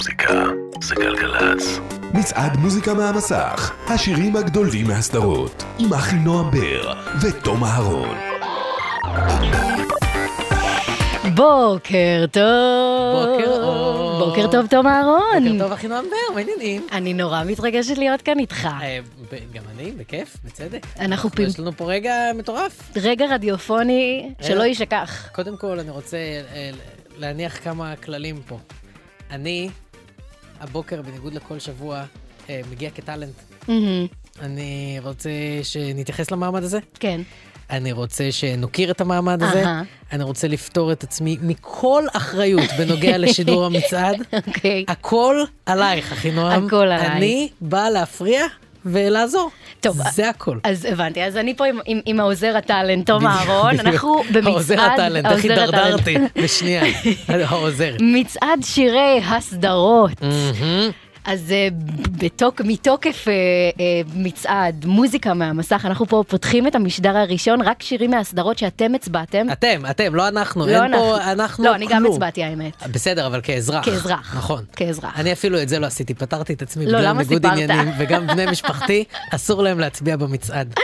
מוזיקה זה גלגלצ. מצעד מוזיקה מהמסך, השירים הגדולים מהסדרות, עם אחי נועם בר ותום אהרון. בוקר טוב. בוקר אור. בוקר טוב, תום אהרון. בוקר טוב, אחי נועם בר, מה העניינים? אני נורא מתרגשת להיות כאן איתך. אה, גם אני, בכיף, בצדק. אנחנו פים- יש לנו פה רגע מטורף. רגע רדיופוני שלא יישכח. קודם כל, אני רוצה אה, להניח כמה כללים פה. אני, הבוקר, בניגוד לכל שבוע, אה, מגיע כטאלנט. מהמם, אני רוצה שנתייחס למעמד הזה. כן. אני רוצה שנוקיר את המעמד הזה. אני רוצה לפטור את עצמי מכל אחריות בנוגע לשידור המצעד. אוקיי. הכל עלייך, אחי נועם. הכל עליי. אני באה להפריע ולעזור. טוב, זה הכל. אז הבנתי, אז אני פה עם, עם, עם העוזר הטאלנט, תום אהרון. אנחנו במצעד... העוזר הטאלנט, איך. הידרדרתי בשנייה. העוזר. מצעד שירי הסדרות. אז אה, בתוק, מתוקף אה, אה, מצעד מוזיקה מהמסך, אנחנו פה פותחים את המשדר הראשון, רק שירים מהסדרות שאתם הצבעתם. אתם, אתם, לא אנחנו. לא אין פה, אנחנו לא, אני גם כלום. הצבעתי האמת. בסדר, אבל כאזרח. כאזרח. נכון. כאזרח. אני אפילו את זה לא עשיתי, פטרתי את עצמי לא, בגלל ניגוד? עניינים, וגם בני משפחתי, אסור להם להצביע במצעד.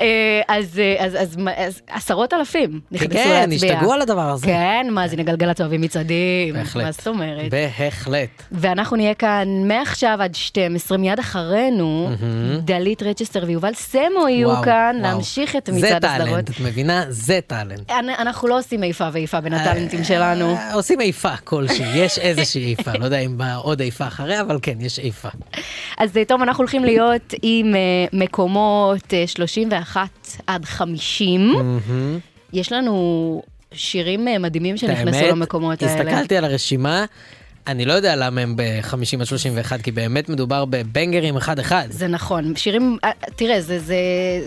אה, אז, אה, אז, אז, אז עשרות אלפים נכנסו כן, להצביע. השתגעו על הדבר הזה. כן, מאזיני גלגלצ אוהבים מצעדים. בהחלט. מה זאת אומרת? בהחלט. ואנחנו נהיה כאן מעכשיו עד 12, מיד אחרינו, דלית רצ'סטר ויובל סמו יהיו כאן. להמשיך את זה מצעד הסדרות. טאלנט, את מבינה? זה טאלנט. אנ- אנחנו לא עושים איפה ואיפה בין הטאלנטים שלנו. אה, עושים איפה כלשהי, יש איזושהי איפה, לא יודע אם באה עוד איפה אחריה, אבל כן, יש איפה. אז אה, טוב, אנחנו הולכים להיות עם אה, מקומות אה, 31 עד 50. יש לנו שירים אה, מדהימים שנכנסו למקומות האלה. הסתכלתי על הרשימה, אני לא יודע למה הם ב-50 עד 31, כי באמת מדובר בבנגרים אחד-אחד. זה נכון, שירים, אה, תראה, זה, זה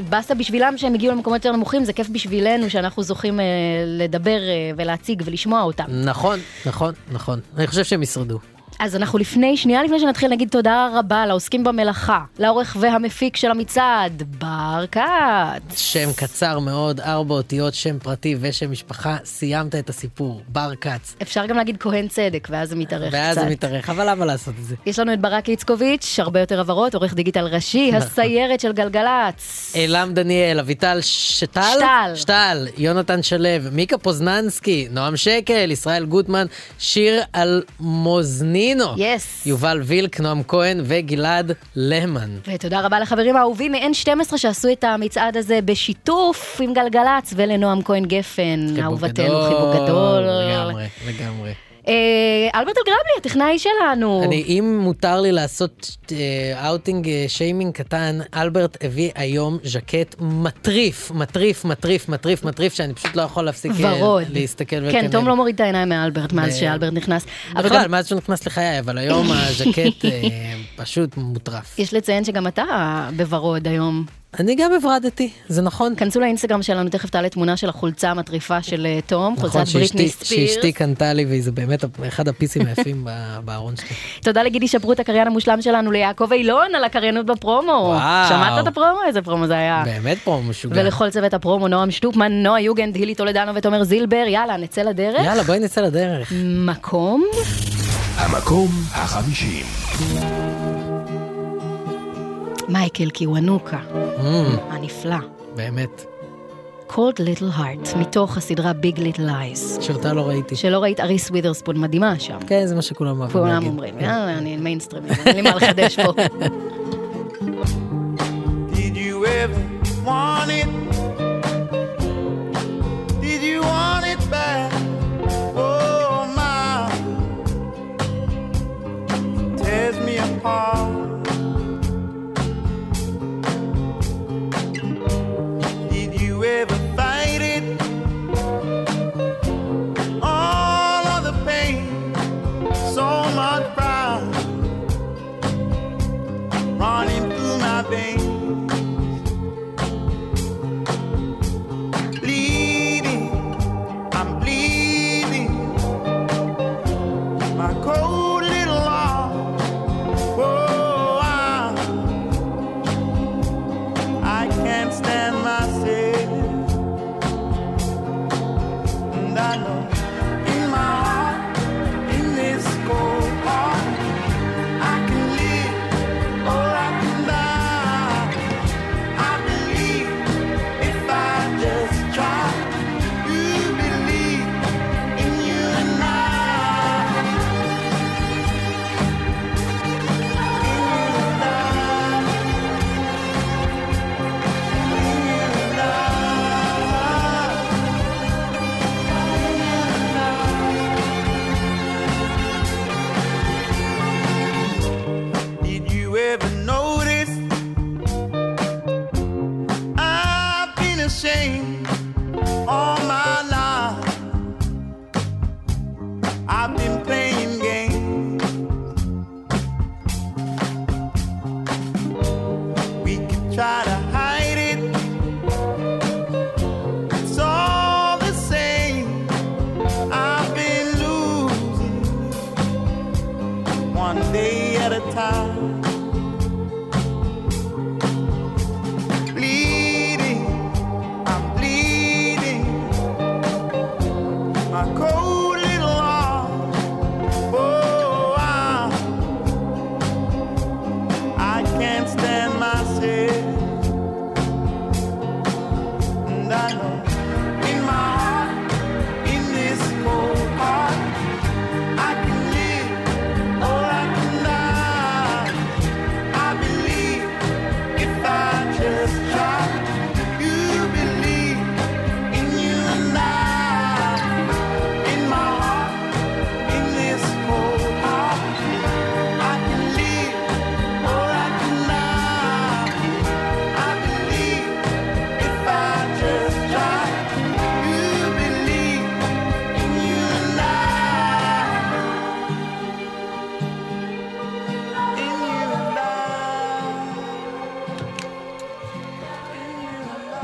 באסה בשבילם שהם הגיעו למקומות יותר נמוכים, זה כיף בשבילנו שאנחנו זוכים אה, לדבר אה, ולהציג ולשמוע אותם. נכון, נכון, נכון. אני חושב שהם ישרדו. אז אנחנו לפני, שנייה לפני שנתחיל נגיד תודה רבה לעוסקים במלאכה, לעורך והמפיק של המצעד, בר כץ. שם קצר מאוד, ארבע אותיות, שם פרטי ושם משפחה, סיימת את הסיפור, בר כץ. אפשר גם להגיד כהן צדק, ואז זה מתארך קצת. ואז זה מתארך, אבל למה לעשות את זה? יש לנו את ברק איצקוביץ', הרבה יותר הבהרות, עורך דיגיטל ראשי, נכון. הסיירת של גלגלצ. אילם דניאל, אביטל שטל? שטל. שטל, יונתן שלו, מיקה פוזננסקי, נועם שקל, ישראל גוטמן, שיר אלמוזנינו, יס. יובל וילק, נועם כהן וגלעד להמן. ותודה רבה לחברים האהובים מ-N12 שעשו את המצעד הזה בשיתוף עם גלגלצ ולנועם כהן גפן, אהובתנו, חיבוק גדול. לגמרי, לגמרי. אה, אלברט אלגרבלי, הטכנאי שלנו. אני, אם מותר לי לעשות אה, אאוטינג אה, שיימינג קטן, אלברט הביא היום ז'קט מטריף, מטריף, מטריף, מטריף, מטריף, שאני פשוט לא יכול להפסיק אה, ורוד. להסתכל כן. תום לא מוריד את העיניים מאלברט מאז שאלברט נכנס. בכלל, מאז שהוא נכנס לחיי, אבל היום הז'קט אה, פשוט מוטרף. יש לציין שגם אתה בוורוד היום. אני גם הברדתי, זה נכון. כנסו לאינסטגרם שלנו, תכף תעלה תמונה של החולצה המטריפה של אה, תום, נכון חולצת בריטני ספירס. שאשתי קנתה לי, וזה באמת אחד הפיסים היפים בארון שלי. תודה לגידי שברות, הקריין המושלם שלנו, ליעקב אילון על הקריינות בפרומו. וואו. שמעת את הפרומו? איזה פרומו זה היה. באמת פה משוגע. ולכל צוות הפרומו, נועם שטופמן, נועה יוגנד, הילי טולדנו ותומר זילבר, יאללה, נצא לדרך. יאללה, בואי נצא לדרך. מקום? המקום החמישים. מייקל קיוונוקה, Mm, הנפלא. באמת. Cold Little Heart, מתוך הסדרה Big Little Lies. שאותה לא ראיתי. שלא ראית אריס ווית'רספון מדהימה שם. כן, זה מה שכולם אוהבים כולם. אומרים, כן. יאללה, אני מיינסטרים, אין לי מה לחדש פה. Did you ever want it? Did you want it back? Oh my, tears me apart.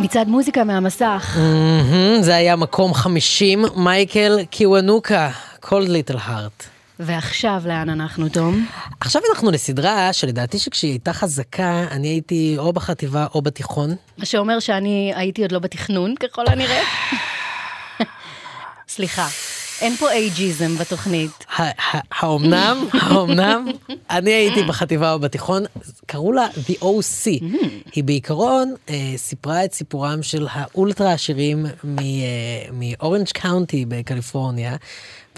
מצעד מוזיקה מהמסך. זה היה מקום 50, מייקל קיוונוקה, Cold Little Heart. ועכשיו לאן אנחנו, תום? עכשיו אנחנו לסדרה שלדעתי שכשהיא הייתה חזקה, אני הייתי או בחטיבה או בתיכון. מה שאומר שאני הייתי עוד לא בתכנון, ככל הנראה. סליחה, אין פה אייג'יזם בתוכנית. האומנם, האומנם, אני הייתי בחטיבה או בתיכון, קראו לה The OC. היא בעיקרון אה, סיפרה את סיפורם של האולטרה עשירים מאורנג' קאונטי בקליפורניה.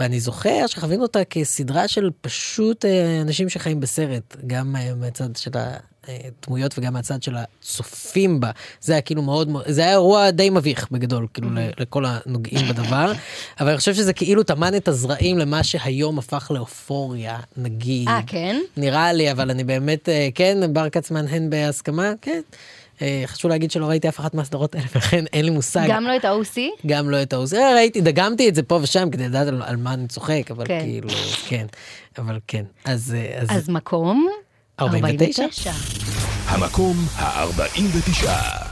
ואני זוכר שחווינו אותה כסדרה של פשוט אה, אנשים שחיים בסרט, גם אה, מהצד של הדמויות וגם מהצד של הצופים בה. זה היה כאילו מאוד, זה היה אירוע די מביך בגדול, כאילו לכל הנוגעים בדבר. אבל אני חושב שזה כאילו טמן את הזרעים למה שהיום הפך לאופוריה, נגיד. אה, כן? נראה לי, אבל אני באמת, אה, כן, בר כץ מהנהן בהסכמה, כן. אה, חשוב להגיד שלא ראיתי אף אחת מהסדרות האלה, ולכן אין לי מושג. גם לא את ה-OC? גם לא את ההוא, אה, ראיתי, דגמתי את זה פה ושם כדי לדעת על, על מה אני צוחק, אבל כן. כאילו, כן, אבל כן. אז, אה, אז, אז מקום? 49? המקום ה-49.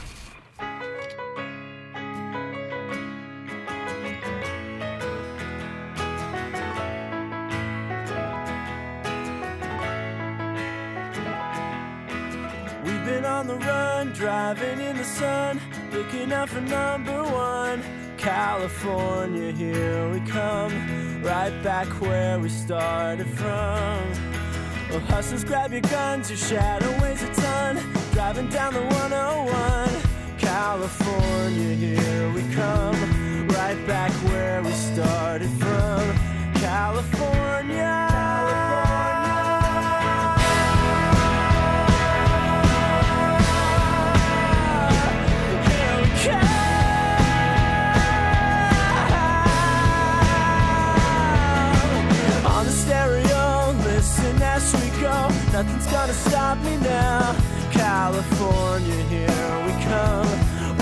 On the run, driving in the sun, looking out for number one. California, here we come, right back where we started from. Well, hustlers, grab your guns, your shadow weighs a ton, driving down the 101. California, here we come, right back where we started from. California. Nothing's gonna stop me now. California, here we come.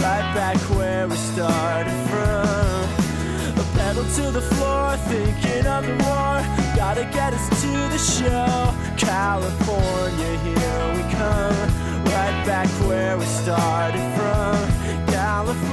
Right back where we started from. A pedal to the floor, thinking of the war. Gotta get us to the show. California, here we come. Right back where we started from. California.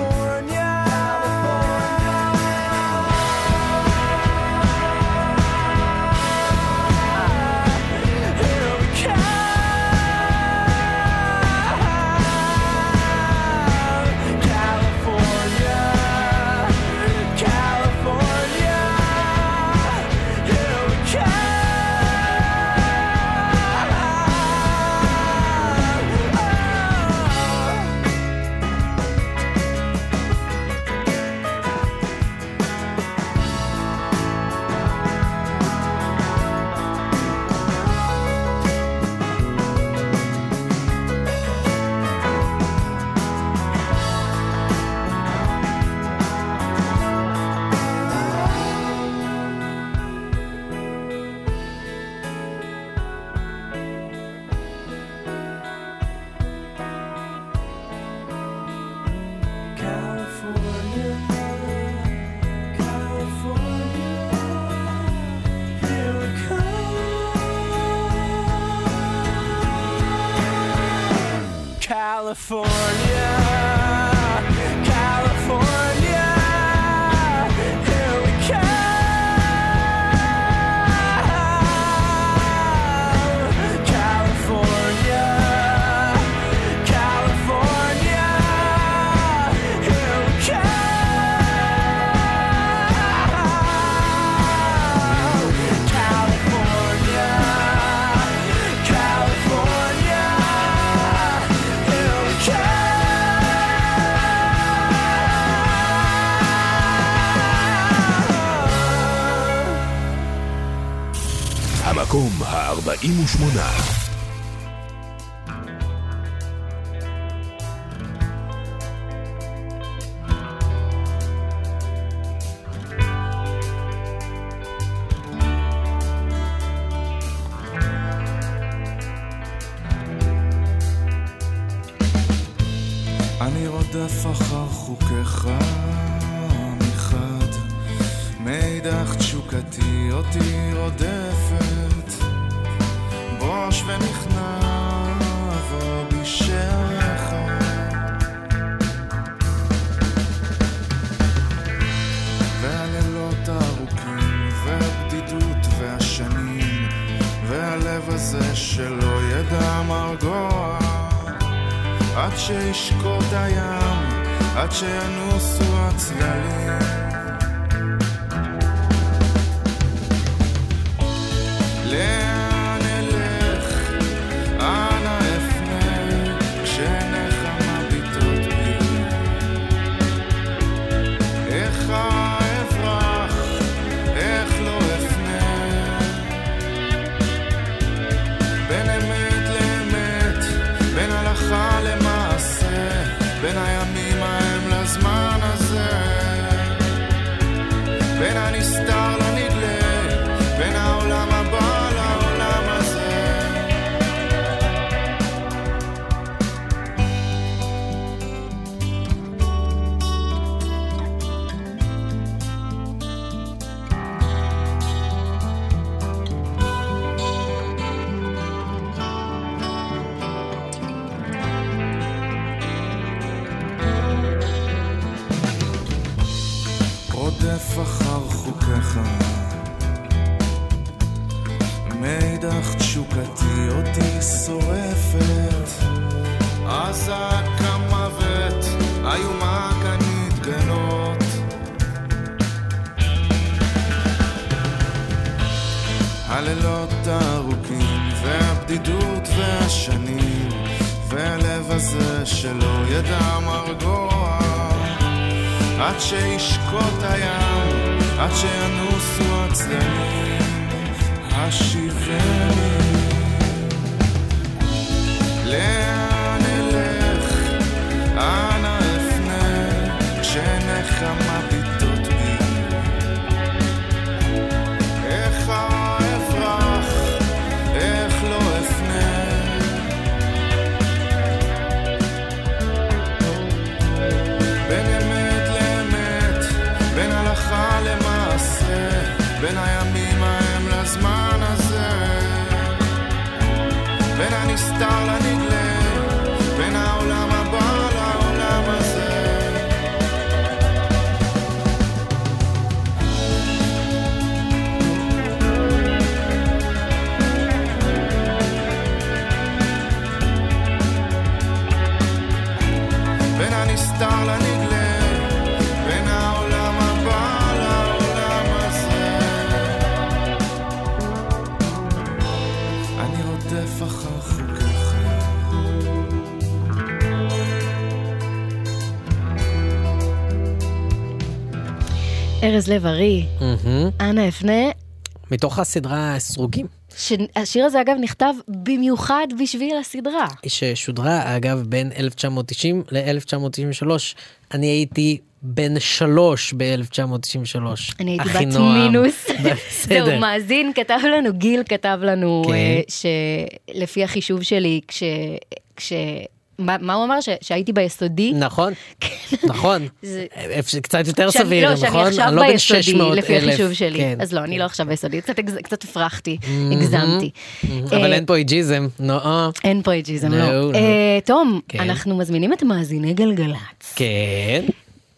ה-48. אני והשנים והלב הזה שלא ידע מרגוע עד שישקוט הים, עד שינוסו הצדדים, השיבני. לאן אלך, אנה אפנה, כשעיניך ארז לב-ארי. אנה אפנה, מתוך הסדרה סרוגים, שהשיר הזה אגב נכתב במיוחד בשביל הסדרה. ששודרה אגב בין 1990 ל-1993. אני הייתי בן שלוש ב-1993. אני הייתי בת. מינוס. בסדר. זהו, מאזין כתב לנו, גיל כתב לנו, כן. אה, שלפי החישוב שלי, כש... כש... מה מה הוא אמר? ש- שהייתי ביסודי? נכון, נכון. כן. זה- אפשר- קצת יותר שאני- סביר, לא, שאני נכון? עכשיו אני לא ביסודי, 600 לפי. החישוב שלי. כן, אז לא, אני כן. לא עכשיו ביסודי, קצת קצת הפרחתי, הגזמתי. אבל אה, אין פה איג'יזם, נו. אין פה אייג'יזם, לא, לא. לא. אה, תום, כן. אנחנו מזמינים את מאזיני גלגלצ. כן.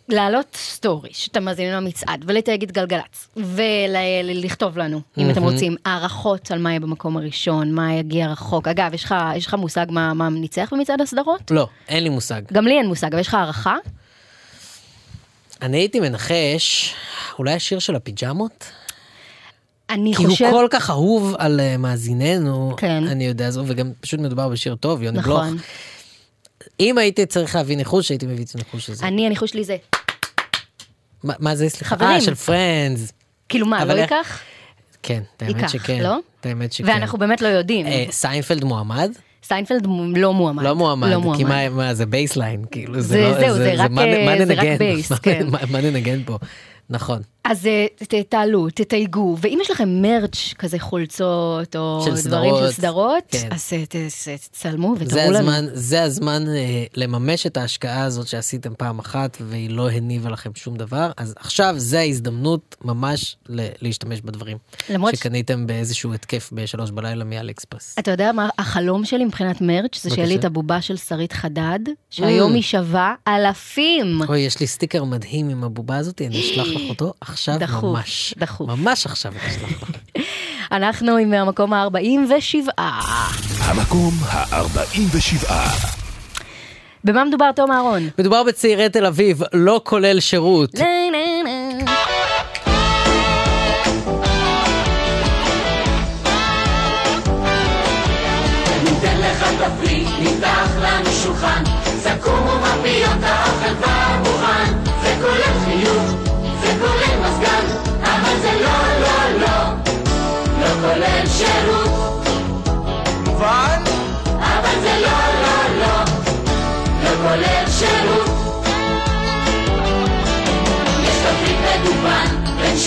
להעלות סטורי שאתם מאזינים למצעד ולתייג את גלגלצ ולכתוב לנו אם אתם רוצים הערכות על מה יהיה במקום הראשון מה יגיע רחוק אגב יש לך יש לך מושג מה מה ניצח במצעד הסדרות לא, אין לי מושג. גם לי אין מושג אבל יש לך הערכה אני הייתי מנחש, אולי השיר של הפיג'מות? אני כי חושב הוא כל כך אהוב על אה, מאזיננו, כן. אני יודע זו, וגם פשוט מדובר בשיר טוב, יוני בלוך. אם הייתי צריך להביא ניחוש, הייתי מביא את הניחוש הזה. אני הניחוש לי זה מה מה זה, סליחה? חברים. אה, של Friends. כאילו מה לא ייקח כן, את האמת שכן. לא? את האמת שכן. ואנחנו באמת לא יודעים. אה, סיינפלד מועמד? סיינפלד לא מועמד. לא מועמד, לא כי מועמד. מה- מה זה bassline, כאילו זה- זהו, זה רק, מה- אה, מה זה רק? בייס, מה- כן. מה- מה ננגן פה, נכון. אז אה, תעלו, תתייגו, ואם יש לכם merch כזה חולצות, או של דברים של סדרות, סדרות, כן. אז אה, תצלמו זה ותראו לנו. הזמן, זה הזמן אה, לממש את ההשקעה הזאת שעשיתם פעם אחת והיא לא הניבה לכם שום דבר, אז עכשיו זה ההזדמנות ממש ל- להשתמש בדברים. למרות ש- שקניתם באיזשהו התקף בשלוש בלילה מאל אקספרס. אתה יודע מה החלום שלי מבחינת מרץ'? זה שיהיה לי. את הבובה של שרית חדד, שהיום Mm. היא שווה אלפים. אוי, יש לי סטיקר מדהים עם הבובה הזאת, אני אשלח לך אותו עכשיו דחוף, ממש. דחוף. ממש עכשיו אשלח לך. אנחנו עם המקום ה-47. המקום ה-47. במה מדובר, תום אהרון? מדובר בצעירי תל אביב, לא כולל שירות. נה,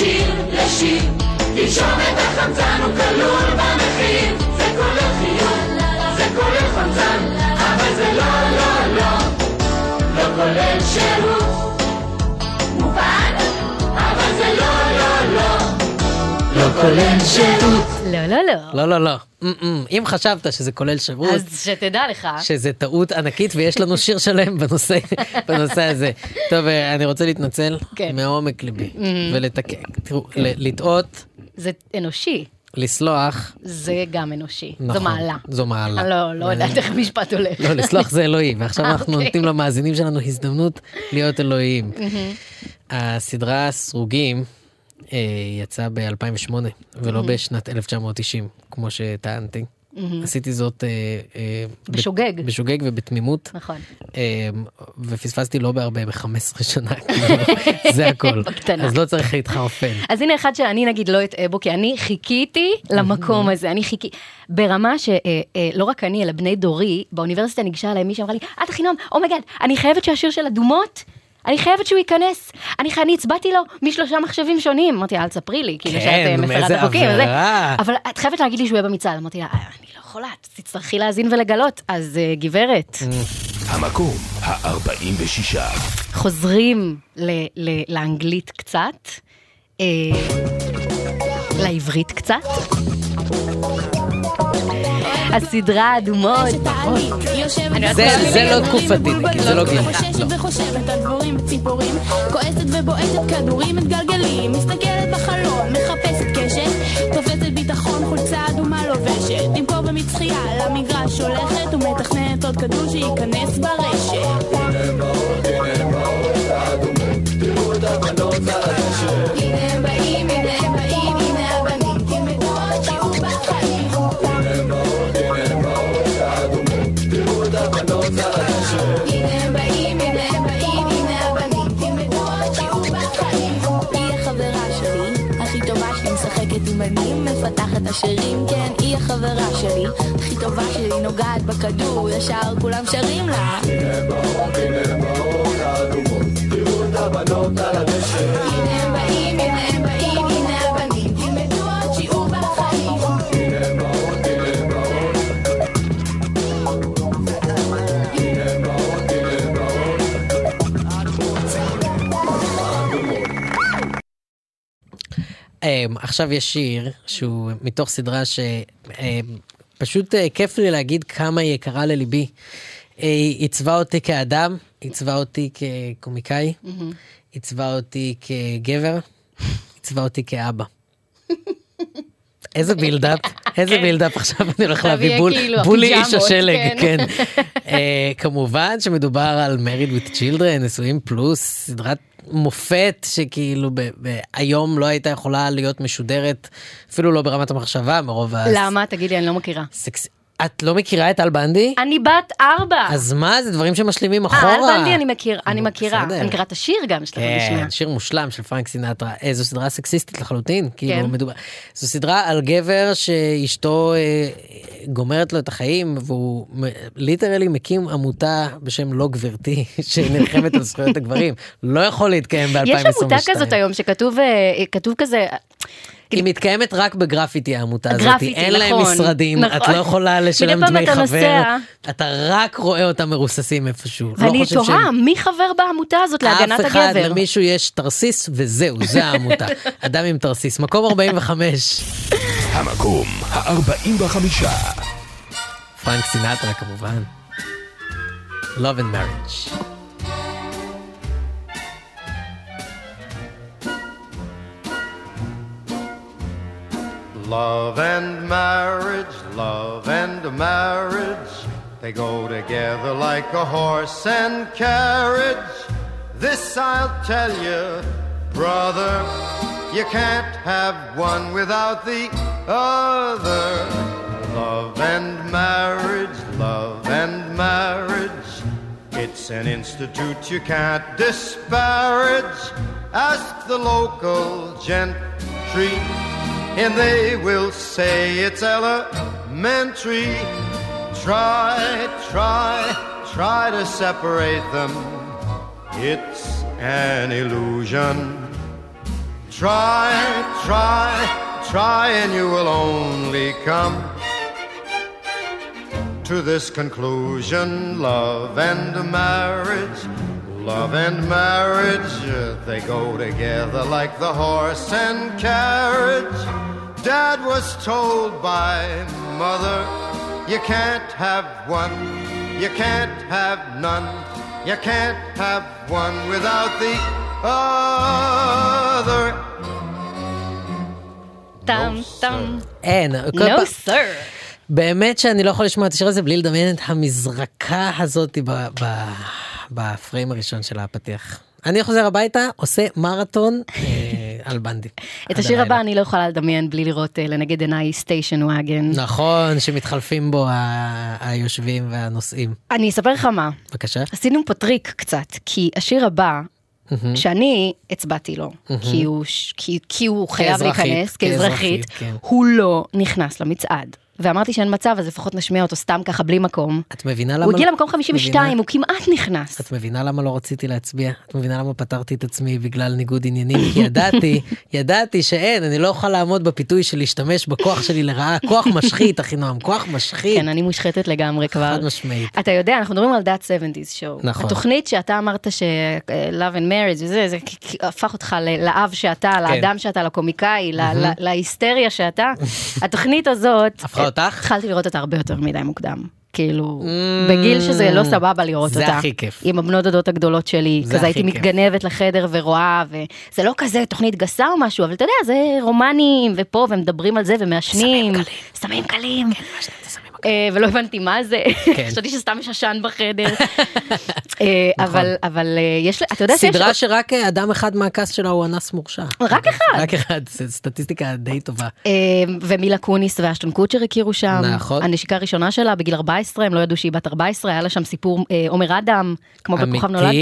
מגוון, בין שיר לשיר, תנשום את החמצן, הוא כלול במחיר. זה כולל חיוב, זה כולל חמצן, אבל זה לא, לא, לא, לא כולל שירות. כולל שירות. לא, לא, לא. לא, לא, לא. אמ-אמ. אם חשבת שזה כולל שירות, אז שתדע לך. שזה טעות ענקית ויש לנו שיר שלם בנושא, בנושא הזה. טוב, אה, אני רוצה להתנצל כן. מעומק ליבי ולתקן. תראו, לטעות, זה אנושי, לסלוח, זה גם אנושי. זו נכון, מעלה. זו מעלה. לא, לא יודעת איך המשפט הולך. לא, לסלוח זה אלוהי, ועכשיו אנחנו אוקיי. נותנים למאזינים שלנו הזדמנות להיות אלוהים. הסדרה סרוגים אה, יצאה ב-2008 ולא בשנת 1990, כמו שטענתי. עשיתי זאת אה, אה, בשוגג. בשוגג ובתמימות. נכון. ופספסתי לא בהרבה ב-15 שנה, כאילו, זה הכל. בקטנה. אז לא צריך להתחרפן. אז הנה אחד שאני נגיד לא אטעה בו, כי אני חיכיתי למקום הזה, אני חיכיתי, ברמה שלא רק אני, אלא בני דורי, באוניברסיטה ניגשה אליי מישהי אמרה לי, את אחינועם, oh my god, אני חייבת שהשיר של אדומות, אני חייבת שהוא ייכנס. אני חי- אני הצבעתי לו משלושה מחשבים שונים. אמרתי לה, אל תספרי לי, כאילו כן, שאת אה, מפרת החוקים. וזה." עבירה. אבל את חייבת להגיד לי שהוא יהיה במצעד. אמרתי לה, "אה, אני לא יכולה, תצטרכי להאזין ולגלות. אז אה, גברת, המקום ה-46. חוזרים ל- ל- לאנגלית קצת, לעברית קצת. הסדרה אדומות, זה- זה לא תקופתי, נגיד, זה לא גיל. חוששת וחושבת על דבורים וציפורים, כועסת ובועטת כדורים מתגלגלים, מסתכלת בחלון, מחפשת קשת, תופסת ביטחון, חולצה אדומה לובשת, עם כובע מצחייה למגרש הולכת, ומתכננת עוד כדור שייכנס ברשת. הנה השירים, כן, היא החברה שלי, הכי טובה שלי, נוגעת בכדור, ישר כולם שרים לה. הנה הם באים, הנה עכשיו יש שיר שהוא מתוך סדרה שפשוט כיף לי להגיד כמה היא יקרה לליבי. אה, היא עיצבה אותי כאדם, עיצבה אותי כקומיקאי, עיצבה אותי כגבר, עיצבה אותי כאבא. איזה בילדאפ, איזה בילדאפ עכשיו אני הולך להביא בול, כאילו בולי איש השלג, כן. כן. אה, כמובן שמדובר על Married with Children, נשואים פלוס, סדרת מופת שכאילו ב- ב- היום לא הייתה יכולה להיות משודרת, אפילו לא ברמת המחשבה מרוב. למה? תגיד לי, אני לא מכירה. סקס... את לא מכירה את אל בנדי? אני בת ארבע. אז מה, זה דברים שמשלימים אה, אחורה. אל בנדי אני מכיר, אני מכירה. אני מכירה את השיר גם, יש לך בשנייה. כן, שיר מושלם של פרנק סינטרה. אה, זו סדרה סקסיסטית לחלוטין, כאילו כן. מדובר. זו סדרה על גבר שאשתו אה, גומרת לו את החיים, והוא literally מקים עמותה בשם לא גברתי, שנלחמת על זכויות הגברים. לא יכול להתקיים ב-2022. יש עמותה כזאת היום שכתוב כתוב כזה, היא מתקיימת רק בגרפיטי העמותה הזאת, גרפיטי, אין להם נכון, משרדים, את נכון. לא יכולה לשלם דמי אתה חבר, נוסע. אתה רק רואה אותם מרוססים איפשהו. לא ואני חושב תוהה, שהם- מי חבר בעמותה הזאת להגנת אף אחד, הגבר? למישהו יש תרסיס וזהו, זה העמותה. אדם עם תרסיס. מקום 45, המקום ה-45. פרנק סינטרה כמובן. Love and Marriage. Love and marriage, love and marriage, they go together like a horse and carriage. This I'll tell you, brother, you can't have one without the other. Love and marriage, love and marriage, it's an institute you can't disparage. Ask the local gentry and they will say it's elementary. Try, try, try to separate them. It's an illusion. Try, try, try, and you will only come to this conclusion love and marriage. Love and marriage, uh, they go together like the horse and carriage. Dad was told by mother, you can't have one, you can't have none, you can't have one without the other. טם טם. אין, No sir. באמת שאני לא יכול לשמוע את השיר הזה בלי לדמיין את המזרקה הזאת ב- ב- בפריים הראשון של הפתיח. אני חוזר הביתה, עושה מרתון אה, על בנדי. את השיר. הבא אני לא יכולה לדמיין בלי לראות אה, לנגד עיניי סטיישן וואגן. נכון, שמתחלפים בו היושבים והנוסעים. אני אספר לך מה, בבקשה. עשינו פה טריק קצת, כי השיר הבא. שאני הצבעתי לו. כי הוא ש- כי- כי הוא חייב כאזרחית, להיכנס, כאזרחית, כאזרחית, כן. הוא לא נכנס למצעד. ואמרתי שאין מצב, אז לפחות נשמיע אותו סתם ככה בלי מקום. את מבינה למה... הוא הגיע לא- למקום 52, מבינה? הוא כמעט נכנס. את מבינה למה לא רציתי להצביע? את מבינה למה פטרתי את עצמי בגלל ניגוד עניינים? כי ידעתי, ידעתי שאין, אני לא אוכל לעמוד בפיתוי של להשתמש בכוח שלי לרעה. כוח משחית, אחינועם, כוח משחית. כן, אני מושחתת לגמרי כבר. חד משמעית. אתה יודע, אנחנו מדברים על That 70's show. נכון. התוכנית שאתה אמרת ש- Love and Marriage וזה, זה הפך אותך ל- לאב שאתה, כן. לאדם שאתה, לקומיקאי, להיסטריה שאתה. התוכנית הזאת, הפכה אותך? התחלתי לראות אותה הרבה יותר מדי מוקדם. כאילו, בגיל שזה לא סבבה לראות Mm. זה אותה. הכי כיף. עם הבנות דודות הגדולות שלי, זה כזה הייתי כיף. מתגנבת לחדר ורואה, וזה לא כזה תוכנית גסה או משהו, אבל אתה יודע, זה רומנים, ופה, ומדברים על זה, ומעשנים. סמים קלים. אה, ולא הבנתי מה זה, כן. חשבתי שסתם יש עשן בחדר. אה, אבל אבל אה, יש, אתה יודע שיש... נכון. סדרה שרק אה, אדם אחד מהקאסט שלה הוא אנס מורשע. רק אחד. רק אחד, זו סטטיסטיקה די טובה. אה, ומילה קוניס ואשטון קוצ'ר הכירו שם. נכון. הנשיקה הראשונה שלה בגיל 14, הם לא ידעו שהיא בת 14, היה לה שם סיפור אה, עומר אדם, כמו בכוכב אמיתי? נולד.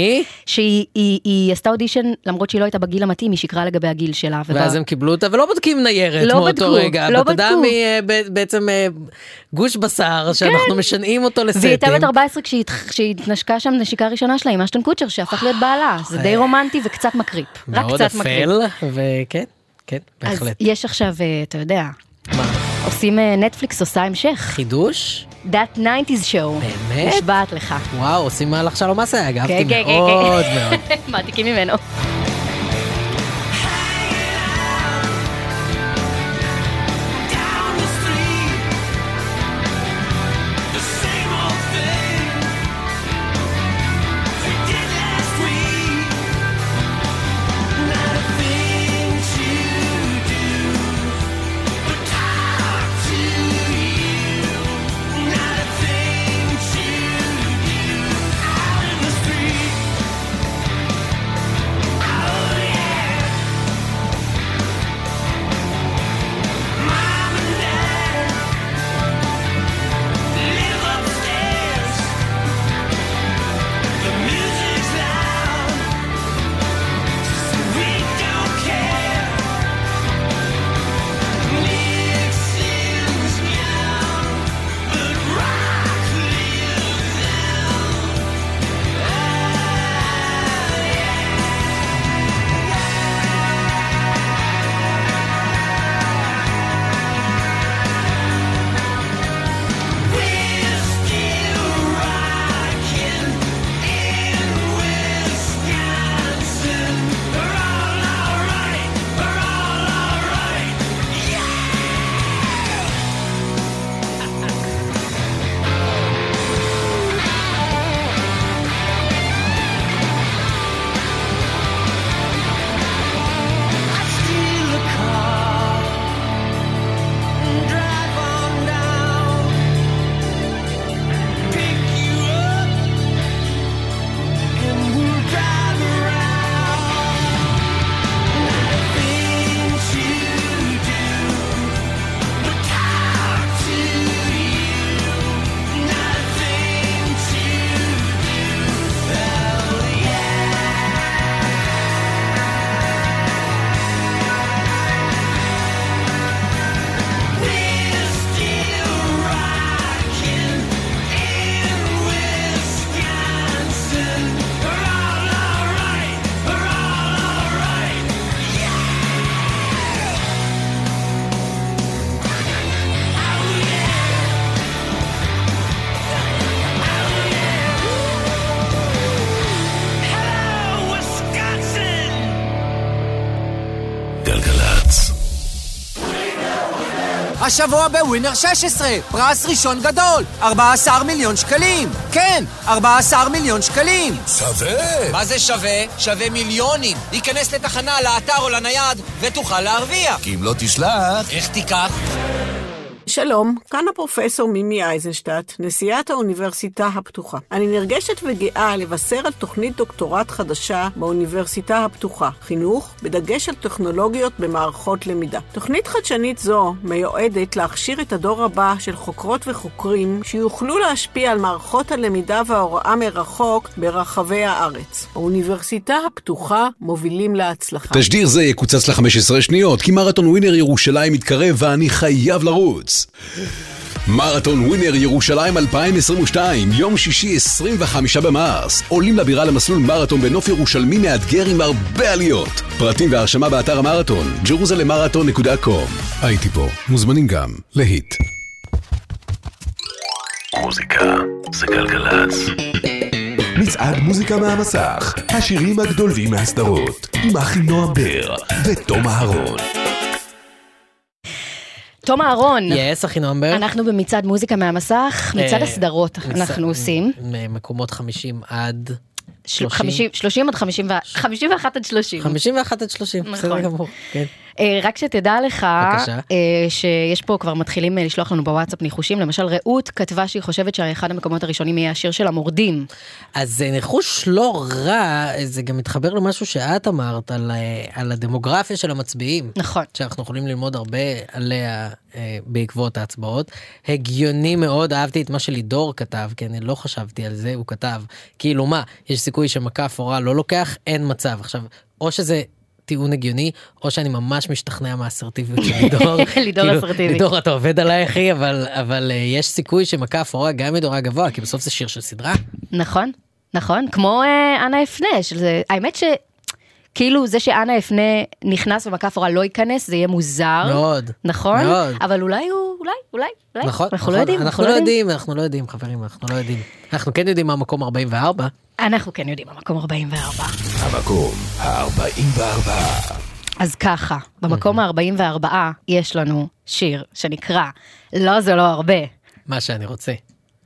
שהיא היא- היא עשתה אודישן, למרות שהיא לא הייתה בגיל המתאים, היא שיקרה לגבי הגיל שלה. ואז הם קיבלו אותה ולא בודקים ניירת לא מאותו בדקו, רגע. לא בדקו. מי אה, ב- בעצם אה, גוש בשר שאנחנו משנעים אותו לסטים. והיא הייתה בת 14 כשהיא התנשקה שם נשיקה ראשונה שלה עם אשטון קוצ'ר שהפך להיות בעלה, זה די רומנטי וקצת מקריפ, רק מאוד קצת מקריפ. אפל, וכן, כן, אז בהחלט. יש עכשיו, אה, אתה יודע, עושים אה, נטפליקס עושה המשך, חידוש? That 90's show, באמת? נשבעת לך. וואו, עושים מהלך שלום כן, אהבתי כן, כן, מאוד כן. מאוד. מעתיקים ממנו. השבוע בווינר 16, פרס ראשון גדול, 14 מיליון שקלים. כן, 14 מיליון שקלים. שווה! מה זה שווה? שווה מיליונים. להיכנס לתחנה, לאתר או לנייד, ותוכל להרוויח. כי אם לא תשלח... איך תיקח? שלום, כאן הפרופסור מימי אייזנשטט, נשיאת האוניברסיטה הפתוחה. אני נרגשת וגאה לבשר על תוכנית דוקטורט חדשה באוניברסיטה הפתוחה, חינוך, בדגש על טכנולוגיות במערכות למידה. תוכנית חדשנית זו מיועדת להכשיר את הדור הבא של חוקרות וחוקרים שיוכלו להשפיע על מערכות הלמידה וההוראה מרחוק ברחבי הארץ. האוניברסיטה הפתוחה מובילים להצלחה. תשדיר זה יקוצץ ל-15 שניות, כי מרתון ווינר ירושלים מתקרב ואני חייב לרוץ. מרתון ווינר ירושלים 2022, יום שישי 25 במרס. עולים לבירה למסלול מרתון בנוף ירושלמי מאתגר עם הרבה עליות. פרטים והרשמה באתר המרתון, jerusalemarathon.com. הייתי פה, מוזמנים גם להיט. מוזיקה זה גלגלצ. מצעד מוזיקה מהמסך, השירים הגדולים מהסדרות, עם אחי נועם בר ותום אהרון. תום אהרון, יס, אחי נומבר. אנחנו במצעד מוזיקה מהמסך, מצעד אה, הסדרות אנחנו עושים. מקומות 50 עד... של- 50 30 עד 50, ו- 51 עד 30. 51 עד 30, בסדר נכון. גמור. כן. אה, רק שתדע לך, בבקשה. אה, שיש פה כבר מתחילים אה, לשלוח לנו בוואטסאפ ניחושים, למשל רעות כתבה שהיא חושבת שאחד המקומות הראשונים יהיה השיר של המורדים. אז זה ניחוש לא רע, זה גם מתחבר למשהו שאת אמרת על, על הדמוגרפיה של המצביעים. נכון. שאנחנו יכולים ללמוד הרבה עליה בעקבות ההצבעות. הגיוני מאוד, אהבתי את מה שלידור כתב, כי אני לא חשבתי על זה, הוא כתב, כאילו מה, יש סיכוי שמקף הורה לא לוקח, אין מצב. עכשיו, או שזה... טיעון הגיוני, או שאני ממש משתכנע מהאסרטיביות של לידור. לידור כאילו, אסרטיבי. לידור, אתה עובד עליי, אחי, אבל, אה, יש סיכוי שמכה אפורה גם מדורג גבוה, כי בסוף זה שיר של סדרה. נכון, נכון, כמו אה, אנה אפנה, שזה, האמת ש... כאילו זה שאנה אפנה נכנס ומקף הורה לא ייכנס, זה יהיה מוזר. מאוד. נכון? מאוד. אבל אולי הוא, אולי, אולי, אולי. נכון, אנחנו נכון, לא יודעים, אנחנו לא יודעים, אנחנו לא יודעים, חברים, אנחנו לא יודעים. אנחנו כן יודעים מה מקום 44. אנחנו כן יודעים, המקום 44. המקום ה-44. אז ככה, במקום ה-44 יש לנו שיר שנקרא לא זה לא הרבה, מה שאני רוצה.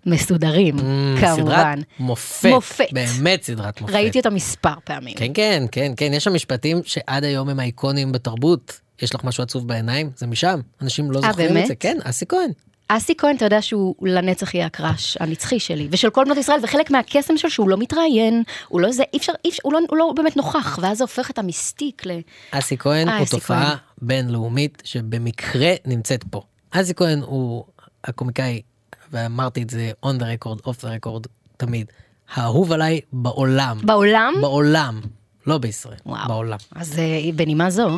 מסודרים, כמובן. סדרת מופת. מופת. באמת סדרת מופת. ראיתי אותה מספר פעמים. כן, כן, כן, כן, יש שם משפטים שעד היום הם האיקונים בתרבות. יש לך משהו עצוב בעיניים? זה משם. אנשים לא אה, זוכרים את? זה. כן, אסי כהן. אסי כהן, אתה יודע שהוא לנצח יהיה הקראש הנצחי שלי, ושל כל בנות ישראל, וחלק מהקסם שלו שהוא לא מתראיין, הוא לא זה, אי אפשר, אי אפשר, הוא לא, הוא לא באמת נוכח, ואז זה הופך את המיסטיק ל... אסי כהן אה, הוא תופעה. בינלאומית שבמקרה נמצאת פה. אסי כהן הוא הקומיקאי, ואמרתי את זה on the record, off the record, תמיד, האהוב עליי בעולם. בעולם? בעולם. לא בישראל, וואו. בעולם. אז אה, בנימה זו,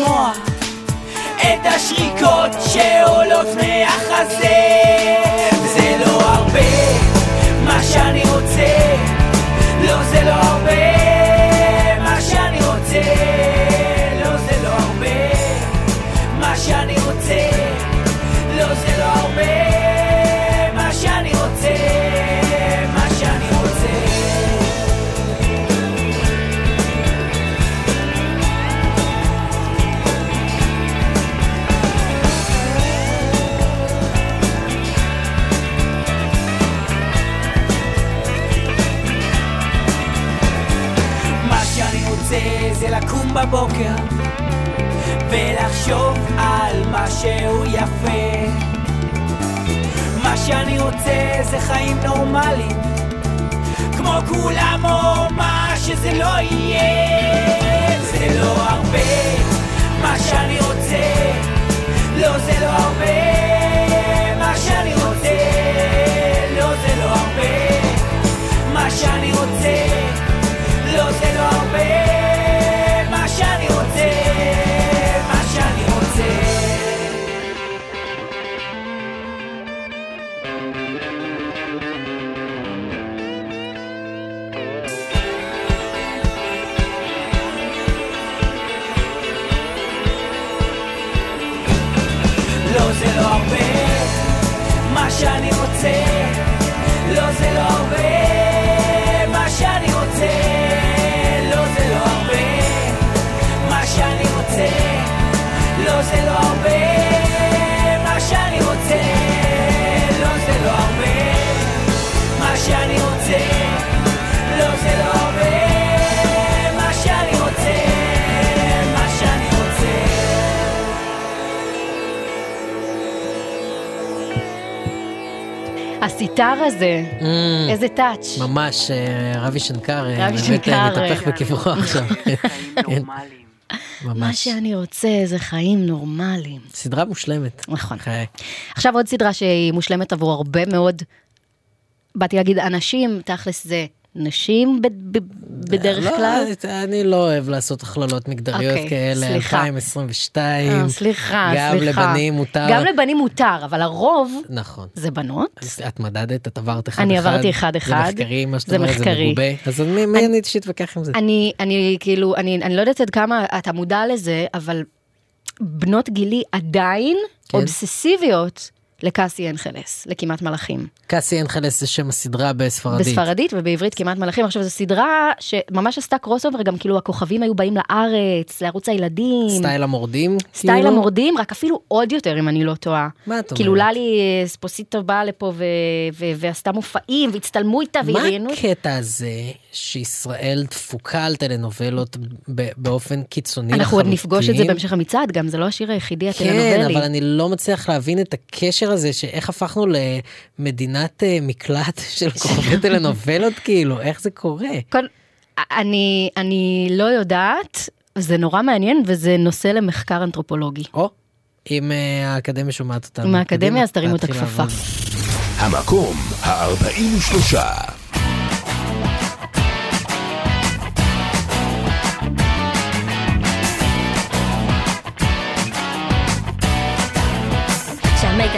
להפסיק איזה טאץ'. ממש, אה, רבי שנקר אה, רבי באמת שנקר, אה, מתהפך אה, בקברו עכשיו. כן. מה ממש. שאני רוצה זה חיים נורמליים. סדרה מושלמת. נכון. חיי. עכשיו עוד סדרה שהיא מושלמת עבור הרבה מאוד, באתי להגיד אנשים, תכלס זה נשים בדרך לא, כלל. אני לא אוהב לעשות הכללות מגדריות אוקיי, כאלה, סליחה. 2022. אה, סליחה, גם סליחה. לבנים מותר. גם לבנים מותר, אבל הרוב נכון. זה בנות. את מדדת, את עברת אחד אחד. אני עברתי אחד-אחד. זה מחקרי, מה שאת אומרת, זה. מגובה. אז מי מי אני שיתווכח עם זה? אני, אני כאילו, אני, אני לא יודעת עד כמה אתה מודע לזה, אבל בנות גילי עדיין כן. אובססיביות ל Casi Ángeles, לכמעט מלאכים. Casi Ángeles זה שם הסדרה בספרדית. בספרדית ובעברית כמעט מלאכים. עכשיו זו סדרה שממש עשתה crossover, גם כאילו הכוכבים היו באים לארץ, לערוץ הילדים. סטייל המורדים? סטייל כאילו? המורדים, רק אפילו עוד יותר אם אני לא טועה. מה את כאילו אומרת? ללי ספוסיטו באה לפה ו- ו- ועשתה מופעים והצטלמו איתה מה וראיינו. הקטע הזה שישראל דפוקה על טלנובלות באופן קיצוני אנחנו עוד לחלוטין? נפגוש את זה בהמשך המצעד, גם זה לא השיר היחידי הטלנובלי. כן, אבל אני לא מצליח להבין את הקשר הזה, שאיך הפכנו למדינת אה, מקלט של כוכבי טלנובלות, כאילו, איך זה קורה? כל- אני, אני לא יודעת, זה נורא מעניין וזה נושא למחקר אנתרופולוגי. או, אם אה, האקדמיה שומעת אותנו. עם האקדמיה, אז תרימו את הכפפה. המקום ה-43.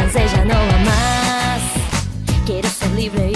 deseja não amar. Quero ser livre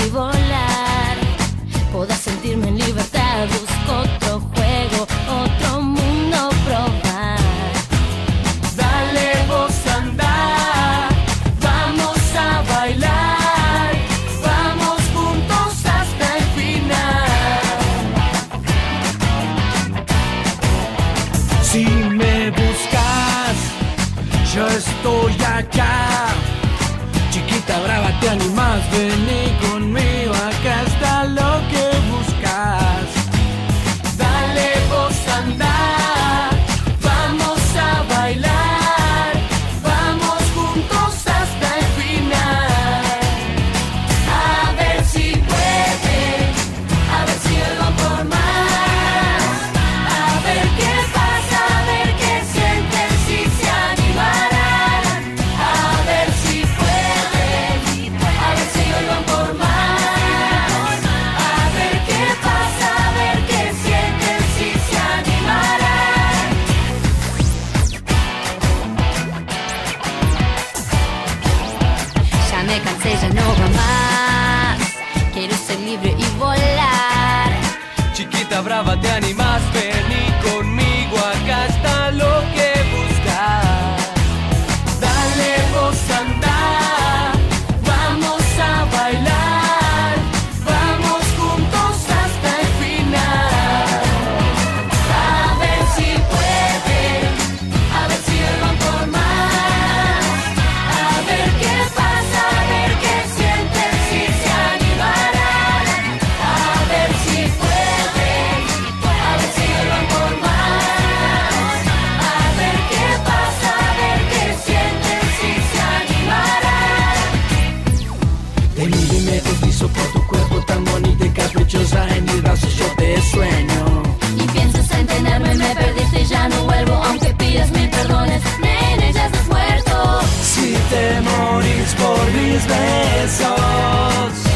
mis brazos yo te sueño. Y piensas en tenerme, me perdiste y ya no vuelvo, aunque pidas mil perdones, nene, ya estás muerto. Si te morís por mis besos.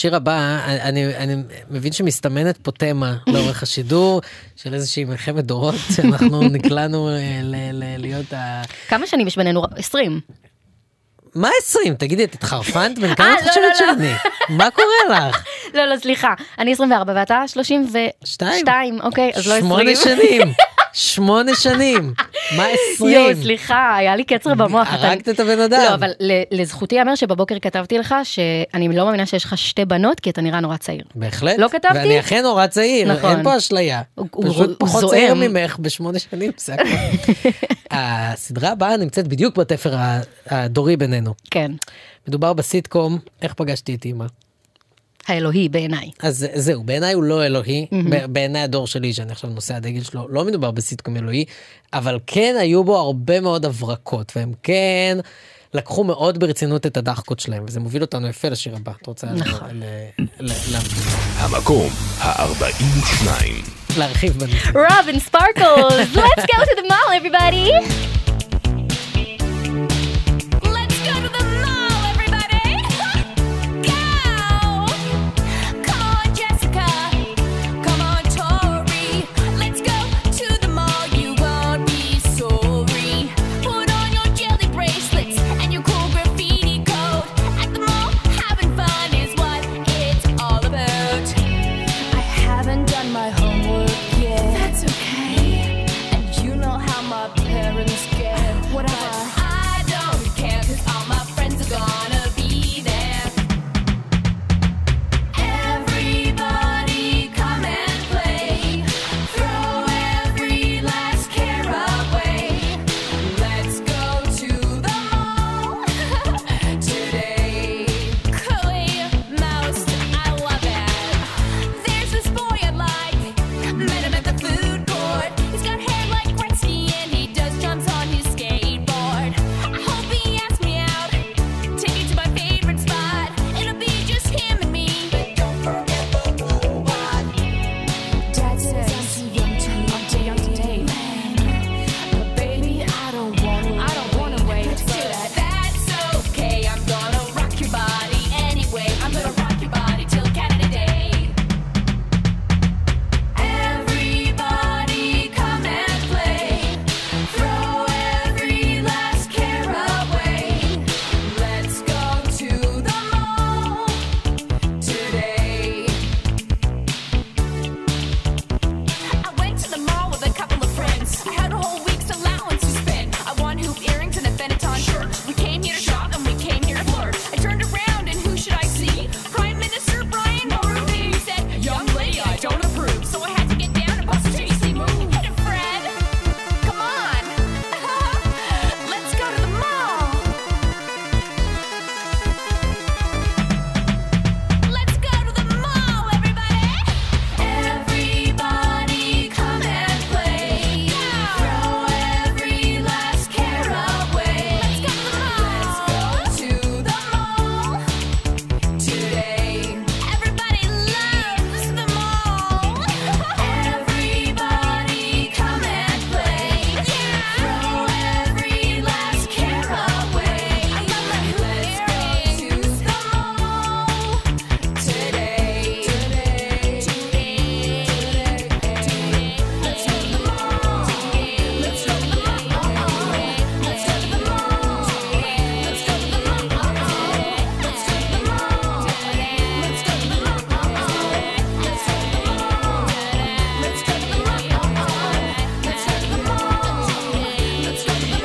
השיר הבא, אני, אני מבין שמסתמנת פה תמה לאורך השידור של איזושהי מלחמת דורות שאנחנו נקלענו אה, ל, ל, להיות ה... כמה שנים יש בינינו? 20. מה 20? תגידי, את התחרפנת? בן כמה אה, את לא, חושבת לא, לא. שאני? מה קורה לך? לא, לא, סליחה. אני 24 ואתה 32, אוקיי, אז לא 20. שמונה שנים. שמונה שנים. מה 20? יואו, סליחה, היה לי קצר במוח. הרגת את הבן אדם. לא, אבל לזכותי ייאמר שבבוקר כתבתי לך שאני לא מאמינה שיש לך שתי בנות, כי אתה נראה נורא צעיר. בהחלט. לא כתבתי? ואני אכן נורא צעיר, נכון. אין פה אשליה. הוא- פשוט פחות. צעיר ממך בשמונה שנים, זה הכל. הסדרה הבאה נמצאת בדיוק בתפר הדורי בינינו. כן. מדובר בסיטקום, איך פגשתי את אימא. האלוהי בעיניי. אז זהו, בעיניי הוא לא אלוהי. ב- בעיניי הדור שלי, שאני עכשיו נושא הדגל שלו, לא מדובר בסיטקום אלוהי, אבל כן היו בו הרבה מאוד הברקות, והם כן לקחו מאוד ברצינות את הדחקות שלהם, וזה מוביל אותנו יפה לשיר הבא. את רוצה נכון. המקום ה-42. להרחיב בנושא? Robin Sparkles, let's go to the mall everybody.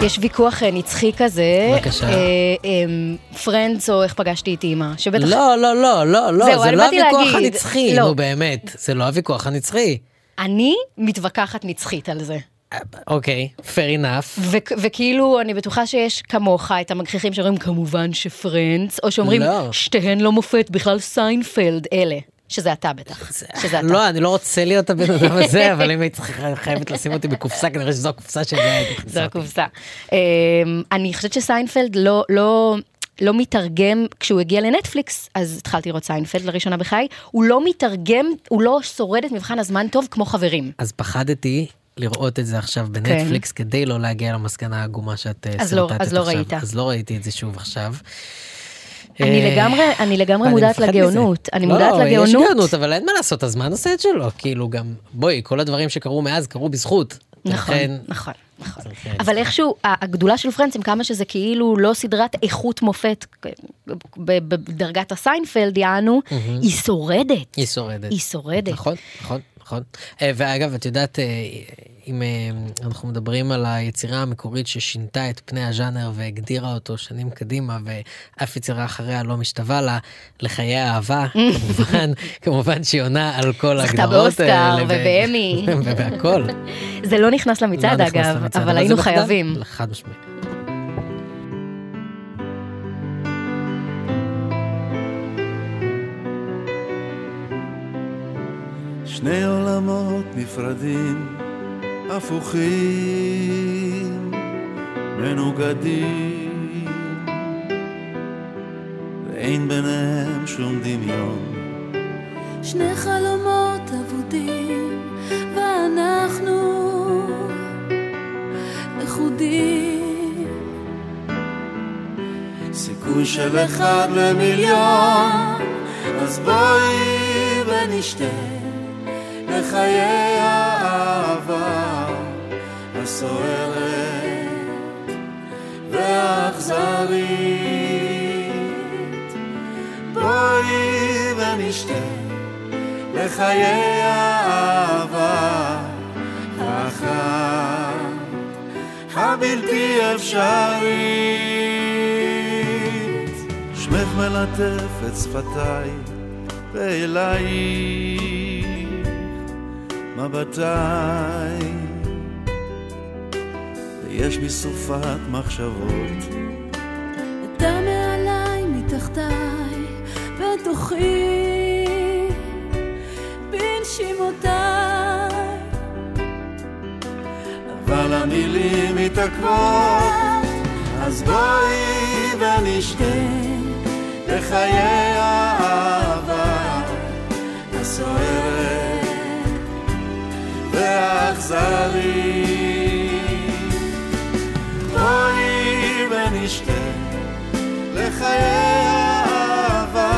יש ויכוח אה, נצחי כזה. בבקשה. Friends או איך פגשתי את אימא. שבטח... לא, לא, לא, לא, לא, זה לא הוויכוח הנצחי, לא. נו באמת, זה לא הוויכוח הנצחי. אני מתווכחת נצחית על זה. אוקיי, fair enough. ו- וכאילו, אני בטוחה שיש כמוך את המגחיכים שאומרים כמובן ש Friends, או שאומרים לא. שתיהן לא מופת, בכלל סיינפלד, אלה. שזה אתה בטח. שזה אתה. לא, אני לא רוצה להיות הבן אדם הזה, אבל אם היית חייבת לשים אותי בקופסה, כנראה שזו הקופסה שלי הייתי זו. הקופסה. אמ, אני חושבת שסיינפלד לא, לא, לא מתרגם, כשהוא הגיע לנטפליקס, אז התחלתי לראות סיינפלד לראשונה בחיי, הוא לא מתרגם, הוא לא שורד את מבחן הזמן טוב כמו חברים. אז פחדתי לראות את זה עכשיו בנטפליקס, כדי לא להגיע למסקנה העגומה שאת אה, לא- סרטטת אז לא עכשיו. ראית. אז לא ראיתי את זה שוב עכשיו. אני אה, לגמרי, אני לגמרי אני מודעת מפחד לגאונות. אני מודעת לא, יש לגאונות. גאונות, אבל אין מה לעשות, הזמן עושה את שלו. כאילו גם, בואי, כל הדברים שקרו מאז קרו בזכות. נכון, נכון, נכון. אבל איכשהו, הגדולה של Friends, עם כמה שזה כאילו לא סדרת איכות מופת בדרגת הסיינפלד, יענו. היא שורדת. היא שורדת. היא שורדת. נכון, נכון, נכון. אה, ואגב, את יודעת, אה, אם אה, אנחנו מדברים על היצירה המקורית ששינתה את פני הז'אנר והגדירה אותו שנים קדימה, ואף יצירה אחריה לא משתווה לה, לחיי האהבה, כמובן, כמובן שהיא עונה על כל זכתה ההגדרות האלה. באוסקר ו- ובאמי. ובהכל. זה לא נכנס למצעד לא אגב, אבל היינו. חייבים. חד משמעית. שני עולמות נפרדים, הפוכים, מנוגדים, ואין ביניהם שום דמיון. שני חלומות אבודים, ואנחנו לכודים. סיכוי של אחד למיליון, אז בואי ונשתה לחיי האהבה הסוערת והאכזרית. בואי ונשתה לחיי האהבה האחת הבלתי אפשרית. שמך מלטף את שפתיי ואלייך מבטיי ויש בי סופת מחשבות. אתה מעליי, מתחתיי, בתוכי, בנשימותיי. אבל המילים מתעכבות אז בואי ונשתה לחיי האהבה. הסוערת והאכזרית. בואי ונשתה לחיי האהבה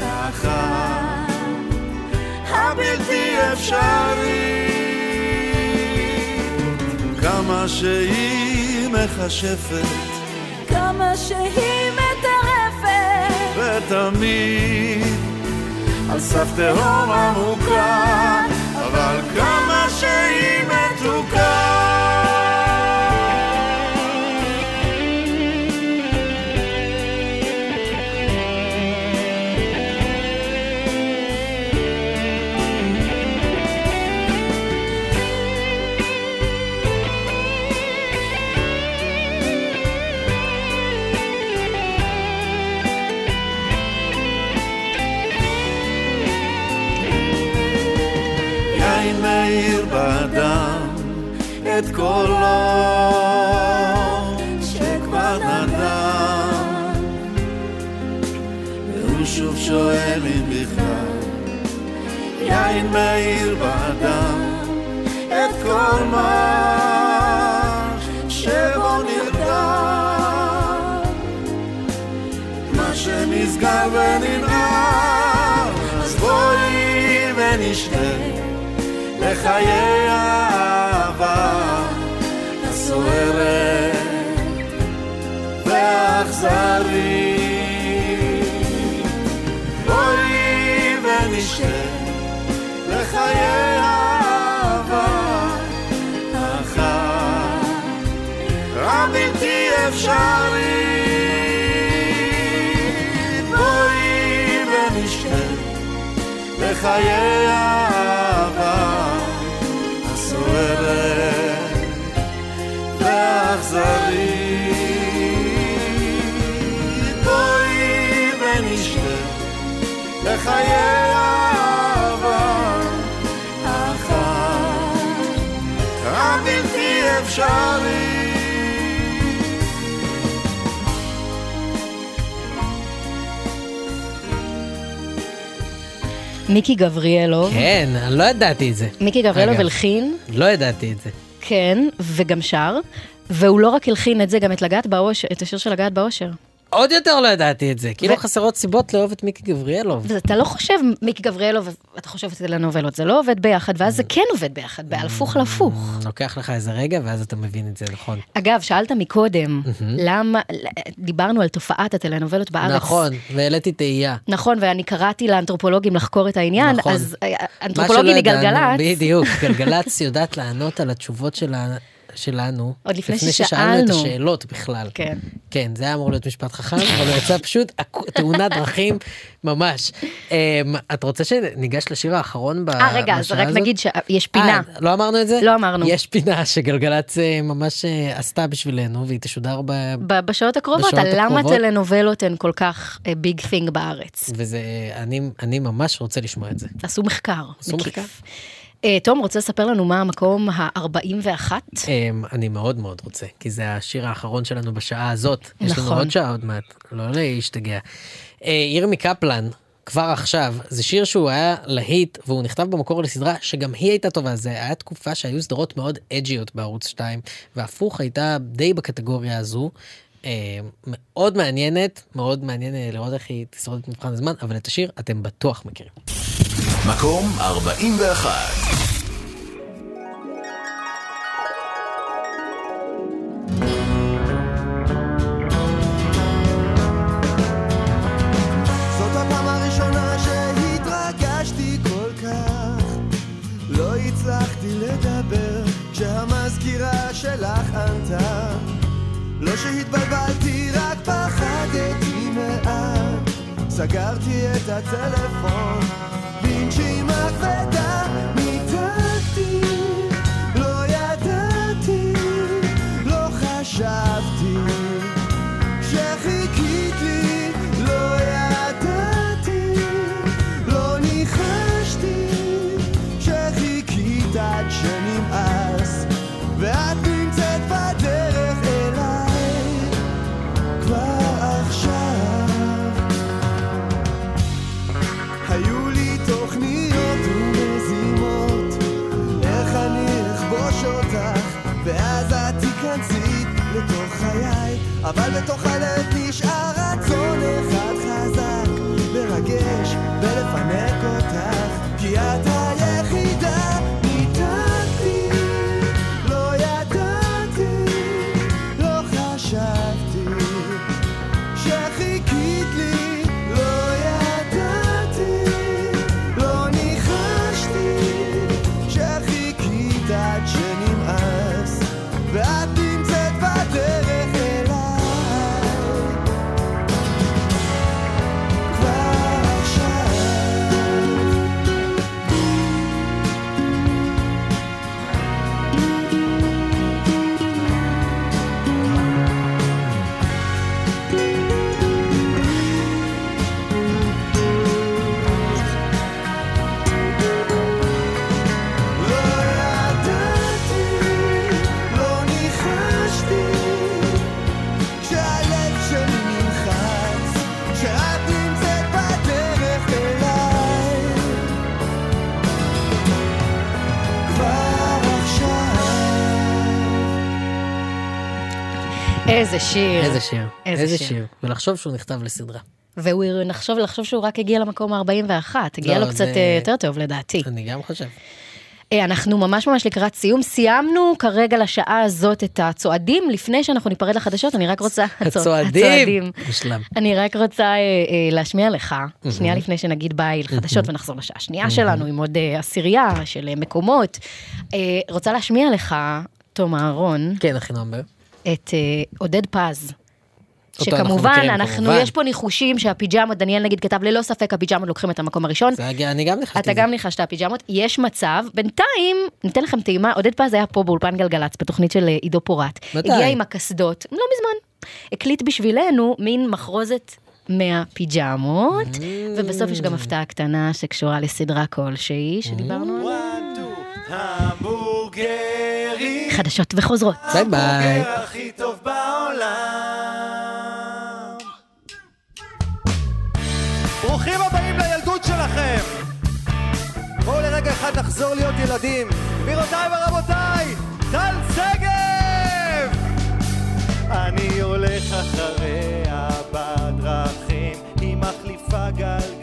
האחת הבלתי אפשרית. כמה שהיא מכשפת כמה שהיא מטרפת, ותמיד על סף תהום עמוקה, אבל כמה שהיא מתוקה. את קולו שכבר נדם והוא שוב שואל אם בכלל יין מאיר באדם את כל מה שבו נרדם. מה שנסגר וננער אז בואי ונשתה לחיי והאכזרית. בואי ונשתה לחיי האהבה האחת הבלתי אפשרית. בואי ונשתה לחיי האהבה הבלתי אפשרית. מיקי גבריאלוב, כן, אני לא ידעתי את זה. מיקי גבריאלוב. הלחין, לא ידעתי את זה. כן, וגם שר, והוא לא רק הלחין את זה, גם את לגעת באושר, את השיר של לגעת באושר. עוד יותר לא ידעתי את זה. כאילו חסרות סיבות לאהוב את מיקי גבריאלוב. אתה לא חושב מיקי גבריאלוב, אתה חושב את הטלנובלות, זה לא עובד ביחד, ואז זה כן עובד ביחד, בהפוך להפוך. לוקח לך איזה רגע, ואז אתה מבין את זה, נכון. אגב, שאלת מקודם, למה, דיברנו על תופעת הטלנובלות בארץ. נכון, והעליתי תהייה. נכון, ואני קראתי לאנתרופולוגים לחקור את העניין, נכון. אז אה, אנתרופולוגים מגלגלצ, בדיוק, גלגלצ יודעת לענות על התשובות שלה. שלנו, עוד לפני ששאלנו את ששאלנו. השאלות בכלל. כן. כן, זה היה אמור להיות משפט חכם, אבל יצא פשוט תאונת דרכים ממש. אמ, את רוצה שניגש לשיר האחרון ב- אה, רגע, אז בשעה רק הזאת? נגיד שיש פינה. אה, לא אמרנו את זה? לא אמרנו. יש פינה שגלגלצ אה, ממש אה, עשתה בשבילנו, והיא תשודר ב... ב- בשעות הקרובות, בשעות על למה. טלנובלות הן כל כך ביג תינג בארץ. וזה, אני, אני ממש רוצה לשמוע את זה. עשו מחקר. עשו מקיף. מחקר. אה, תום, רוצה לספר לנו מה המקום ה-41? אמ, אני מאוד מאוד רוצה, כי זה השיר האחרון שלנו בשעה הזאת. יש לנו נכון. עוד שעה עוד מעט, לא להשתגע. אה, ירמי קפלן, כבר עכשיו, זה שיר שהוא היה להיט, והוא נכתב במקור לסדרה שגם היא הייתה טובה. זה היה תקופה שהיו סדרות מאוד אג'יות בערוץ 2, והפוך הייתה די בקטגוריה הזו. אה, מאוד מעניינת, מאוד מעניין לראות איך היא תשרוד את מבחן הזמן, אבל את השיר אתם בטוח מכירים. מקום 41. זאת הפעם הראשונה שהתרגשתי כל כך. לא לא סגרתי את הטלפון perfect. אבל בתוך הלב נשאר רצון אחד חזק, לרגש ולפנק אותך, כי את איזה שיר. איזה שיר, איזה איזה שיר. שיר. ולחשוב שהוא נכתב לסדרה. והוא נחשוב לחשוב שהוא רק הגיע למקום ה-41, הגיע לא, לו קצת זה- אה, יותר טוב לדעתי. אני גם חושב. אה, אנחנו ממש ממש לקראת סיום, סיימנו כרגע לשעה הזאת את הצועדים, לפני שאנחנו ניפרד לחדשות, אני רק רוצה... הצוע- הצועדים. בשלב. אני רק רוצה אה, אה, להשמיע לך. שנייה לפני שנגיד ביי לחדשות ונחזור לשעה השנייה שלנו עם עוד אה, עשירייה של מקומות. רוצה להשמיע לך, תום אהרון, כן, אחינועם בר. את אה, עודד פז. אנחנו שכמובן, מכירים, אנחנו, כמובן. יש פה ניחושים שהפיג'מות, דניאל נגיד כתב, ללא ספק הפיג'מות לוקחים את המקום הראשון. זה אני גם ניחשתי אתה. גם ניחשת הפיג'מות, יש מצב, בינתיים, ניתן לכם טעימה, עודד פז היה פה באולפן גלגלצ, בתוכנית של אה, עידו פורט. מתי? הגיע עם הקסדות, לא מזמן. הקליט בשבילנו מין מחרוזת מהפיג'מות, ובסוף יש גם הפתעה קטנה שקשורה לסדרה כלשהי, שדיברנו עליה. חדשות וחוזרות. ביי ביי. הבוגר הכי טוב בעולם. ברוכים הבאים לילדות שלכם. בואו לרגע אחד נחזור להיות ילדים. גבירותיי ורבותיי, טל שגב! אני הולך אחרי הבא מחליפה גלגל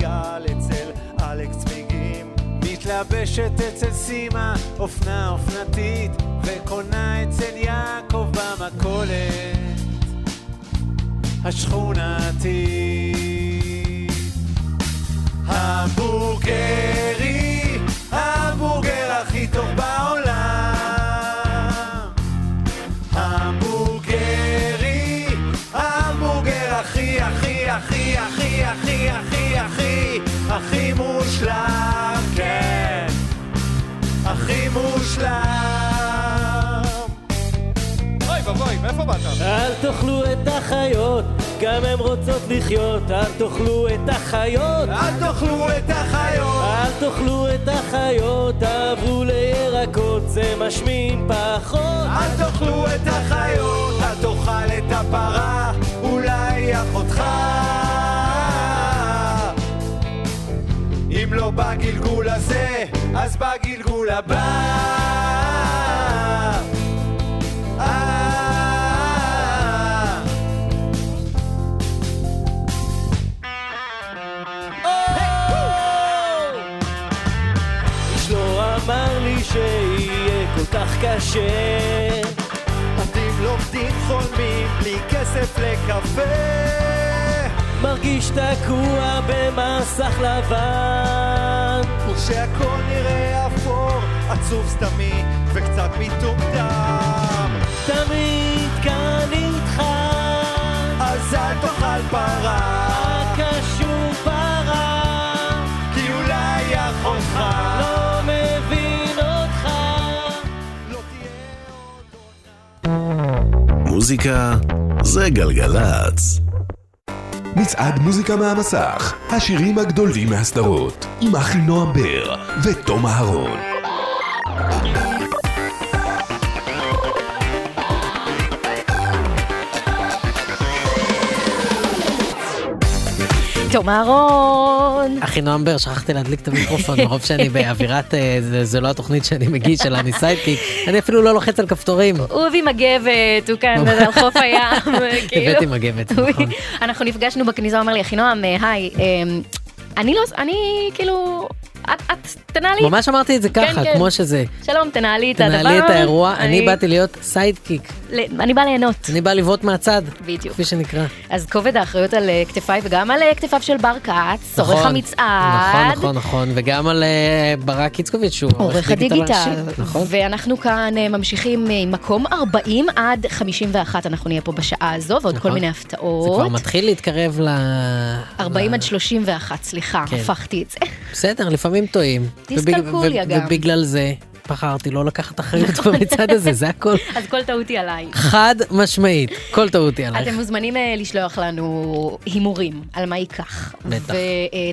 מתלבשת אצל סימה אופנה אופנתית, וקונה אצל יעקב במכולת השכונתית. המבורגרי, המבורגר הכי טוב בעולם. המבורגרי, המבורגר הכי הכי הכי הכי הכי הכי הכי הכי מושלם, הכי מושלם. אוי ואבוי, מאיפה באת? אל תאכלו את החיות, גם הן רוצות לחיות. אל תאכלו את החיות. אל תאכלו את החיות. אל תאכלו את החיות, תעברו לירקות, זה משמין פחות. אל תאכלו את החיות, אל תאכל את הפרה, אולי אחותך. אם לא בגלגול הזה, אז בגלגול הבא. אה, אה, אה. Oh! לא קשה. עדים לומדים חולמים בלי כסף לקפה. מרגיש תקוע במסך לבן. ושהכל נראה אפור, עצוב סתמי וקצת מטומטם. תמיד כאן איתך. אז אל תאכל פרה. קשור פרה. כי אולי אחותך לא מבין אותך. מוזיקה זה גלגלצ. מצעד מוזיקה מהמסך, השירים הגדולים מהסדרות, עם אחינועם בר ותום אהרון. תום אהרון. אחי נועם בר, שכחתי להדליק את המיקרופון, מרוב שאני באווירת, אה, זה- לא התוכנית שאני מגיש, אלא אני sidekick, אני אפילו לא לוחץ על כפתורים. הוא הביא מגבת, הוא כאן על חוף הים, כאילו. הבאתי מגבת, נכון. אנחנו נפגשנו בכניסה, הוא אמר לי, אחינועם, אה, היי, אה, אני לא, אני כאילו, את, את תנהלי. ממש אמרתי את זה כן, ככה, כן. כמו שזה. שלום, תנהלי את הדבר. תנהלי את האירוע, אני באתי להיות sidekick. ל- אני באה ליהנות. אני בא לבעוט מהצד, בדיוק. כפי שנקרא. אז כובד האחריות על אה, כתפיי וגם על אה, כתפיו של בר כץ, עורך נכון, המצעד. נכון, נכון, נכון, וגם על אה, ברק איצקוביץ', שהוא עורך הדיגיטל, נכון. ואנחנו כאן ממשיכים עם מקום 40 עד 51, אנחנו נהיה פה בשעה הזו, ועוד כל נכון. מיני זה הפתעות. כבר מתחיל להתקרב ל... 40 עד 31, סליחה, כן. הפכתי את זה. בסדר, לפעמים טועים. דיסקלקוליה ובג- גם. ובגלל זה בחרתי לא לקחת אחריות במצעד הזה, זה הכל. אז כל טעות היא עליי. חד משמעית, כל טעות היא עלייך. אתם מוזמנים אה, לשלוח לנו הימורים על מה ייקח. בטח.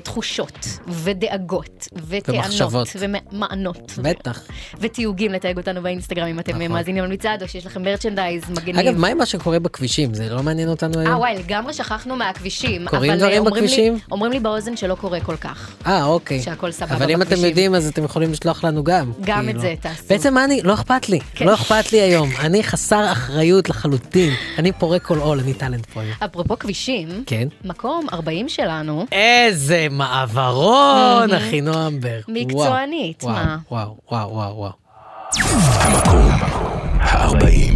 ותחושות, ודאגות, וטענות. ומענות. בטח. ותיוגים לתייג אותנו באינסטגרם אם אתם אה, מאזינים למצעד, או שיש לכם מרצ'נדייז מגניב. נכון. אגב, מה עם מה שקורה בכבישים? זה לא מעניין אותנו אה היום? וואי, לגמרי שכחנו מהכבישים. קורים דברים אה, בכבישים? אומרים לי באוזן שלא קורה כל כך. אה, אוקיי. שהכל סבבה אבל אם אתם בכבישים. יודעים, אז אתם יכולים לשלוח לנו גם. גם את כאילו. זה תעשו. בעצם מה אני, לא אכפת לי, כן. לא אכפת לי היום. אני חסר אחריות לחלוטין. אני פורק כל עול, אני טאלנט פה היום. אפרופו כבישים, כן. מקום 40 שלנו, איזה מעברון. אחי נועם בר. מקצוענית, וואו, מה? וואו, וואו, וואו, וואו. המקום הארבעים.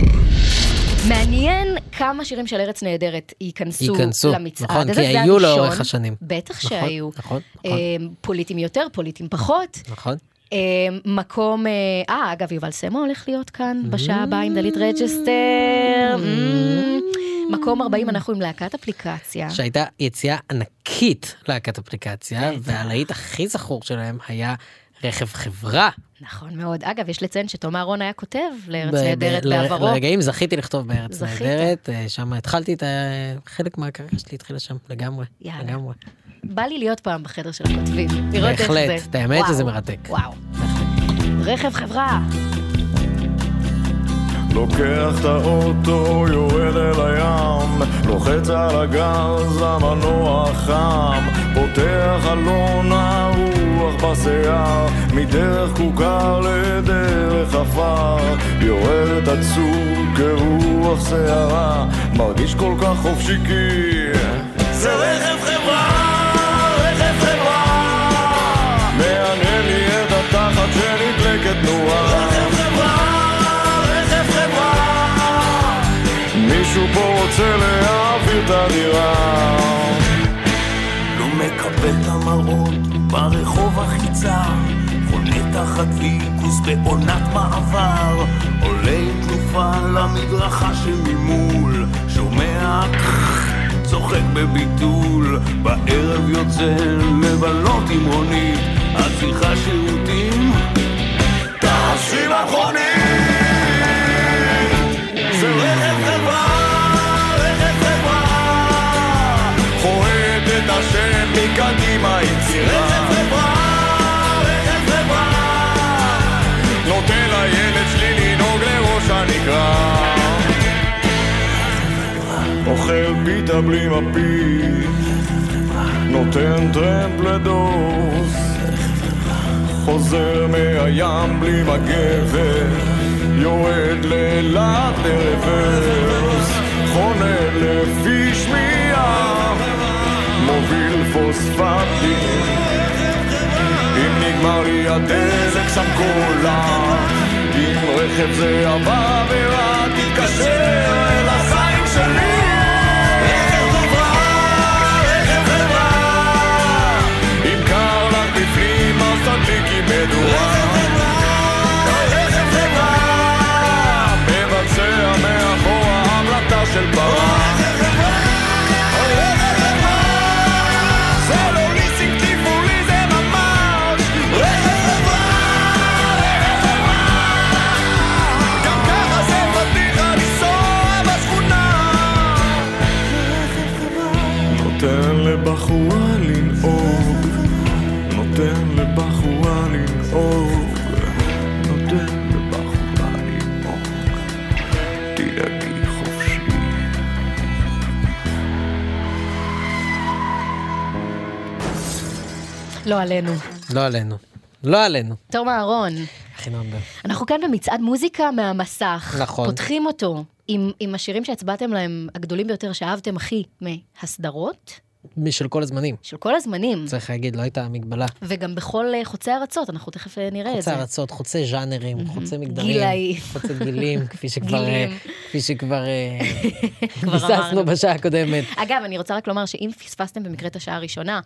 מעניין כמה שירים של ארץ נהדרת ייכנסו, ייכנסו, למצעד נכון. כי היו. לאורך השנים. בטח נכון, שהיו. נכון, אה, פוליטיים יותר, פוליטיים פחות. נכון. אה, מקום, אה, אה, אגב, יובל סמו הולך להיות כאן בשעה הבאה עם דלית רכסטר. Mm. מקום 40, אנחנו עם להקת אפליקציה. שהייתה יציאה ענקית להקת אפליקציה, והלהיט הכי זכור שלהם היה רכב חברה. נכון מאוד. אגב, יש לציין שתום אהרון היה כותב לארץ נהדרת ב- בעברו. לרגעים זכיתי לכתוב בארץ. נהדרת, אה, שם התחלתי את ה... חלק מהקריירה שלי התחילה שם לגמרי, יאללה. לגמרי. בא לי להיות פעם בחדר של הכותבים. לראות איך זה. בהחלט, את האמת שזה מרתק. וואו. רכב חברה. לוקח את האוטו, יורד אל הים, לוחץ על הגז, המנוע חם, פותח חלון הרוח בשיער, מדרך כוכה לדרך עפר, יורדת עצור כרוח שערה, מרגיש כל כך חופשי כי... זה רכב חברה, רכב חברה, מענה לי את התחת שנדלקת תנועה. רכב חברה, רכב חברה, מישהו פה רוצה להעביר את הדירה. לא מקבל את המראות ברחוב החיצה תחת פיקוס בעונת מעבר עולה תנופה למדרכה שממול שומע צוחק בביטול בערב יוצא לבלות עם רונית את צריכה שירותים? תעשי מכונית רכב חברה, רכב חברה חורט את השם מקדימה פיתה בלי מפית, נותן טרמפ לדוס. חוזר מהים בלי מגבת, יורד לאילת לרוורס. חונה לפי שמיעה, מוביל פוספטים. אם נגמר לי הדלק שם קולה, אם רכב זה הבעבירה, תתקשר אל החיים שלי. מדורה. רכב חברה, מבצע מאחורה המלטה של פרה. לא עלינו. לא עלינו. לא עלינו. תום אהרון, הכי. אנחנו כאן במצעד מוזיקה מהמסך. נכון. פותחים אותו עם, עם השירים שהצבעתם להם, הגדולים ביותר, שאהבתם הכי, מהסדרות, משל כל הזמנים. של כל הזמנים. צריך להגיד, לא הייתה מגבלה. וגם בכל אה, חוצי ארצות, אנחנו תכף אה, נראה את זה. חוצה ארצות, חוצה ז'אנרים, חוצה מגדרים. גילאי. חוצה גילים, כפי שכבר... אה, כפי שכבר כבר ביססנו אמרנו. בשעה הקודמת. אגב, אני רוצה רק לומר שאם פספסתם במקרה את השעה הראשונה,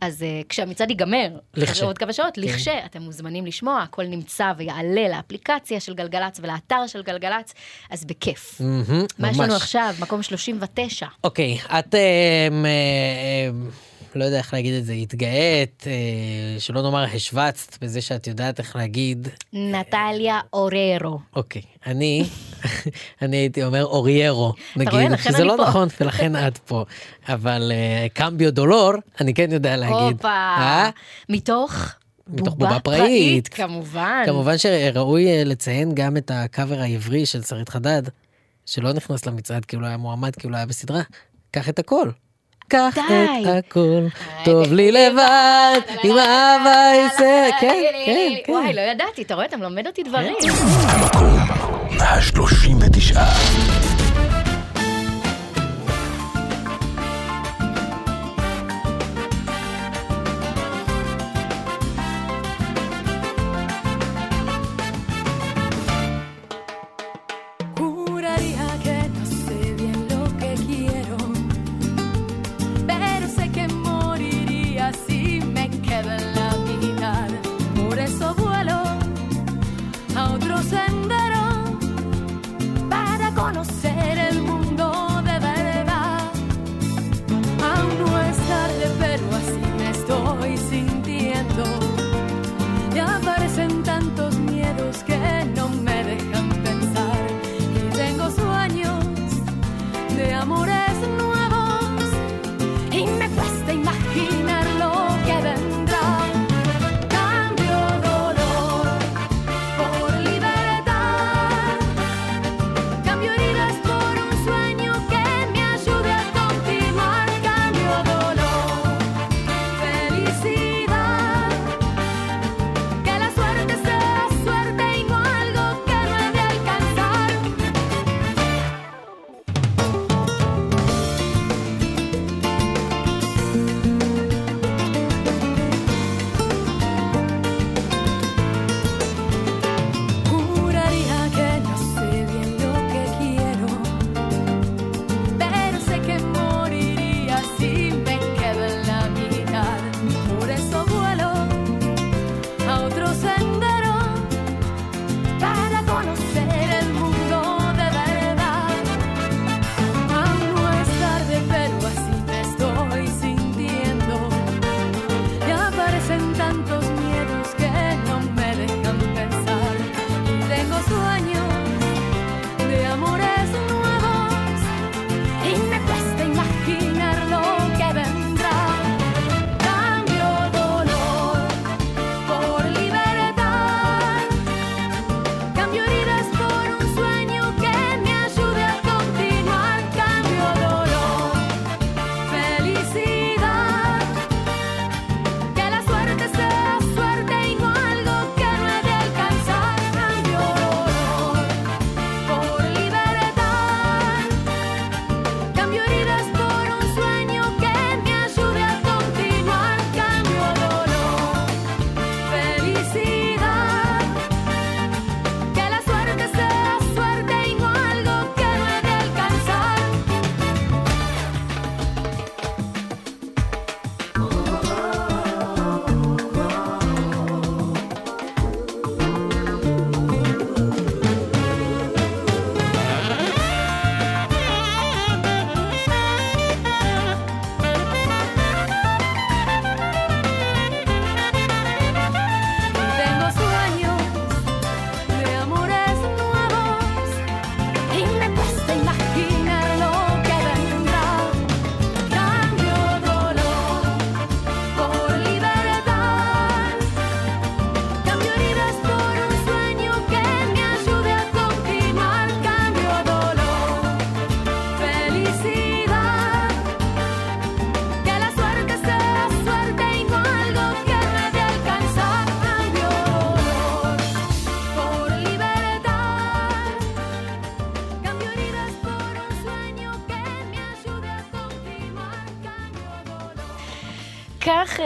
אז uh, כשהמצעד ייגמר, לכש. אחרי עוד כמה שעות, כן. לכש, אתם מוזמנים לשמוע, הכל נמצא ויעלה לאפליקציה של גלגלצ ולאתר של גלגלצ, אז בכיף. מהמם, מה יש לנו. עכשיו? מקום 39. אוקיי, את, אה, אה, לא יודע איך להגיד את זה, התגאית, אה, שלא נאמר השווצת בזה שאת יודעת איך להגיד, נטליה אוררו. אוקיי, אני, אני הייתי אומר אוריירו, נגיד, שזה לא. נכון ולכן את פה, אבל אה, קמביו דולור, אני כן יודע להגיד. הופה. אה? מתוך? מתוך בובה פראית. כמובן. כמובן שראוי לציין גם את הקאבר העברי של שרית חדד, שלא נכנס למצעד כי הוא לא היה מועמד, כי הוא לא היה בסדרה. קח את הכל. קח את הכל, טוב לי לבד, עם אהבה יצא, כן, כן, כן. וואי, לא ידעתי, אתה רואה, אתה מלמד אותי דברים. המקום ה-39.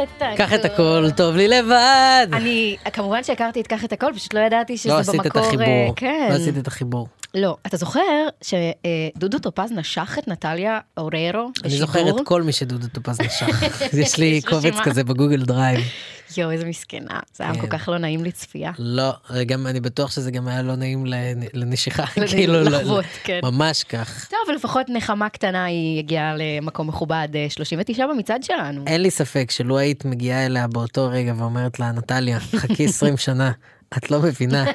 את הכל. קח את הכל, טוב לי לבד. אני, כמובן שהכרתי את קח את הכל, פשוט לא ידעתי שזה לא במקור... עשית את אה, החיבור. כן. לא עשית את החיבור. לא. אתה זוכר שדודו טופז נשך את נטליה אוררו אני זוכר בשידור? את כל מי שדודו טופז נשך. יש לי קובץ. כזה בגוגל דרייב. יואו, איזה מסכנה. זה היה כן. כל כך לא נעים לצפייה. לא, גם אני בטוח שזה גם היה לא נעים לנ- לנשיכה. לנ- כאילו, לא- לחוות, כן. ממש כך. טוב, לפחות נחמה קטנה היא הגיעה למקום מכובד, אה, 39 במצעד שלנו. אין לי ספק שלו היית מגיעה אליה באותו רגע ואומרת לה, נטליה, חכי 20 שנה, את לא מבינה.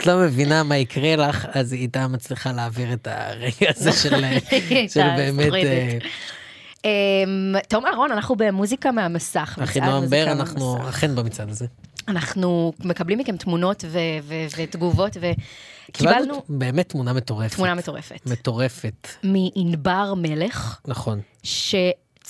את לא מבינה מה יקרה לך, אז היא הייתה מצליחה להעביר את הרגע הזה של, באמת... אה, אמ, תום אהרון, אנחנו במוזיקה מהמסך. אחי נועם בר, אנחנו. אכן במצעד הזה. אנחנו מקבלים מכם תמונות ותגובות, קיבלנו וקיבלנו באמת תמונה מטורפת. תמונה מטורפת. מטורפת, מענבר מלך, נכון.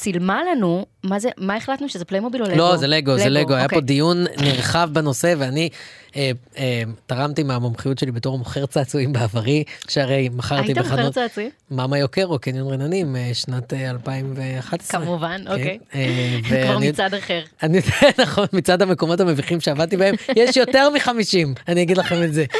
שצילמה לנו, מה זה, מה החלטנו שזה פליימוביל או לגו? לא, זה לגו, זה לגו. היה פה אוקיי. דיון נרחב בנושא, ואני אה, אה, תרמתי מהמומחיות שלי בתור מוכר צעצועים בעברי, שהרי מכרתי היית מוכר בחנות צעצועים? מאמה יוקרו, קניון רננים, אה, שנת אה, 2011. כמובן, כן, אוקיי. אה, כבר ואני- מצד אחר. אני נכון, מצד המקומות המביכים שעבדתי בהם, יש יותר מחמישים, אני אגיד לכם את זה.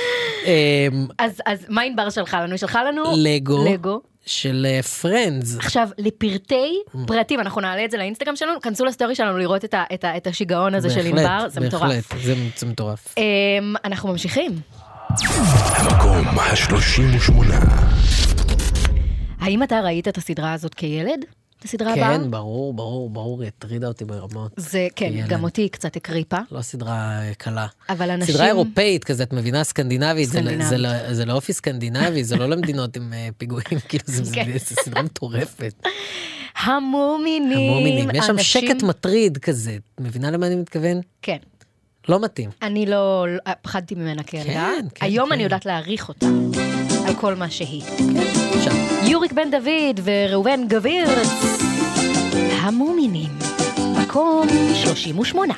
אה, אז אז מה ענבר שלחה לנו? היא שלחה לנו לגו. לגו. של פרנדס. עכשיו, לפרטי Mm. פרטים, אנחנו נעלה את זה לאינסטגרם שלנו, כנסו לסטורי שלנו לראות את ה- את ה- את השיגעון הזה של ענבר, זה מטורף. בהחלט, זה- זה מטורף. אמ, אנחנו ממשיכים. המקום ה-38. האם אתה ראית את הסדרה הזאת כילד? הסדרה הבאה? כן, ברור, ברור, ברור, היא הטרידה אותי ברמות. זה, כן, כילד. גם אותי היא קצת הקריפה. לא סדרה אה, קלה. אבל אנשים... סדרה אירופאית כזה, את מבינה, סקנדינבית, זה, סקנדינבית. זה, זה לא אופי סקנדינבי, זה לא למדינות עם אה, פיגועים, כאילו זה, כן. זה, זה סדרה מטורפת. המומינים. המומינים, יש שם אנשים- שקט מטריד כזה, את מבינה למה אני מתכוון? כן. לא מתאים. אני לא, לא- פחדתי ממנה כילדה. כן, כן, היום כן. אני יודעת להעריך אותה, על כל מה שהיא. שם. יוריק בן דוד וראובן גבירץ, המומינים, מקום 38.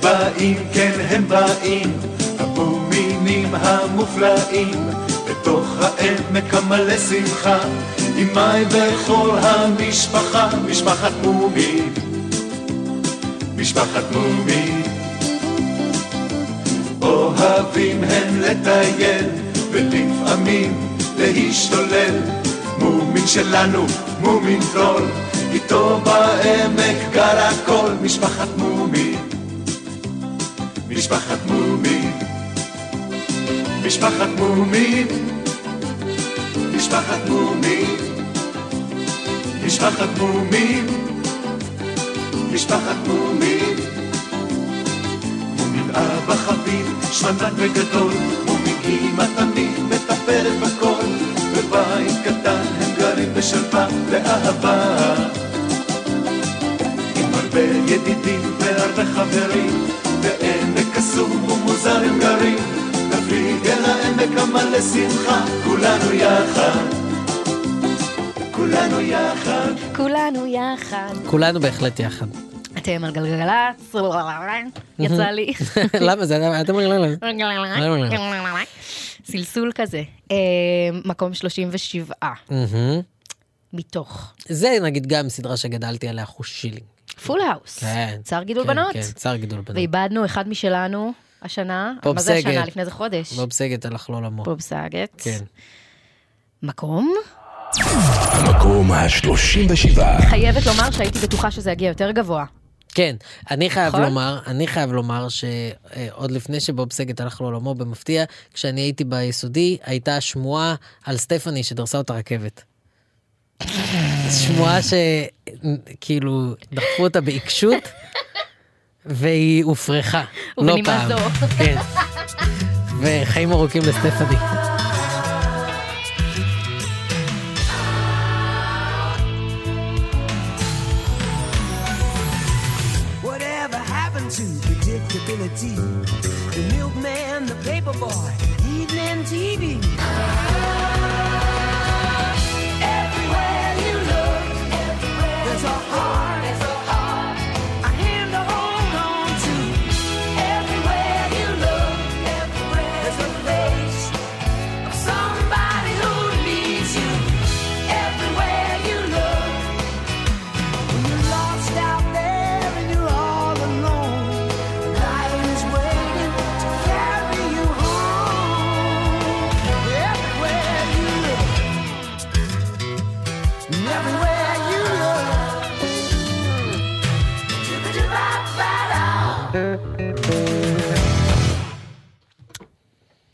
באים, כן הם באים, המומינים המופלאים, בתוך העמק המלא שמחה, עם מאי וכל המשפחה, משפחת מומין, משפחת מומין. אוהבים הם לטייל, ולפעמים להשתולל, מומין שלנו, מומין טרול, איתו בעמק גר הכל, משפחת מומין. משפחת מומין, משפחת מומין, משפחת מומין, משפחת מומין, משפחת מומין. מומין אבא חביב, שמנן וגדול, אמא תמיד מטפלת בכל, בבית קטן הם גרים בשלווה ואהבה. עם הרבה ידידים והרבה חברים, בעמק קסום ומוזר הם גרים, נפליג אל העמק המלא שמחה, כולנו יחד, כולנו יחד. כולנו יחד. כולנו בהחלט יחד. אתם על גלגלצ, יצא לי. למה זה היה... אתם? סלסול כזה. אה, מקום 37 מהמם. מתוך זה נגיד גם סדרה שגדלתי עליה חושילינג. Full House. כן. צער גידול כן, בנות. כן, צער גידול בנות. ואיבדנו אחד משלנו השנה. בוב מה זה. השנה? לפני איזה חודש. בוב סאגט הלך לעולמו. בוב סאגט. כן. מקום? המקום ה-37. חייבת לומר שהייתי בטוחה שזה יגיע יותר גבוה. כן, אני חייב נכון? לומר, אני חייב לומר שעוד לפני שבוב סגת הלך לעולמו במפתיע, כשאני הייתי ביסודי, הייתה שמועה על סטפני שדרסה אותה רכבת. שמועה שכאילו דחפו אותה בעיקשות, והיא הופרכה. לא ובנימה פעם. זו. כן. וחיים ארוכים לסטפני. tea. The milkman, the paper boy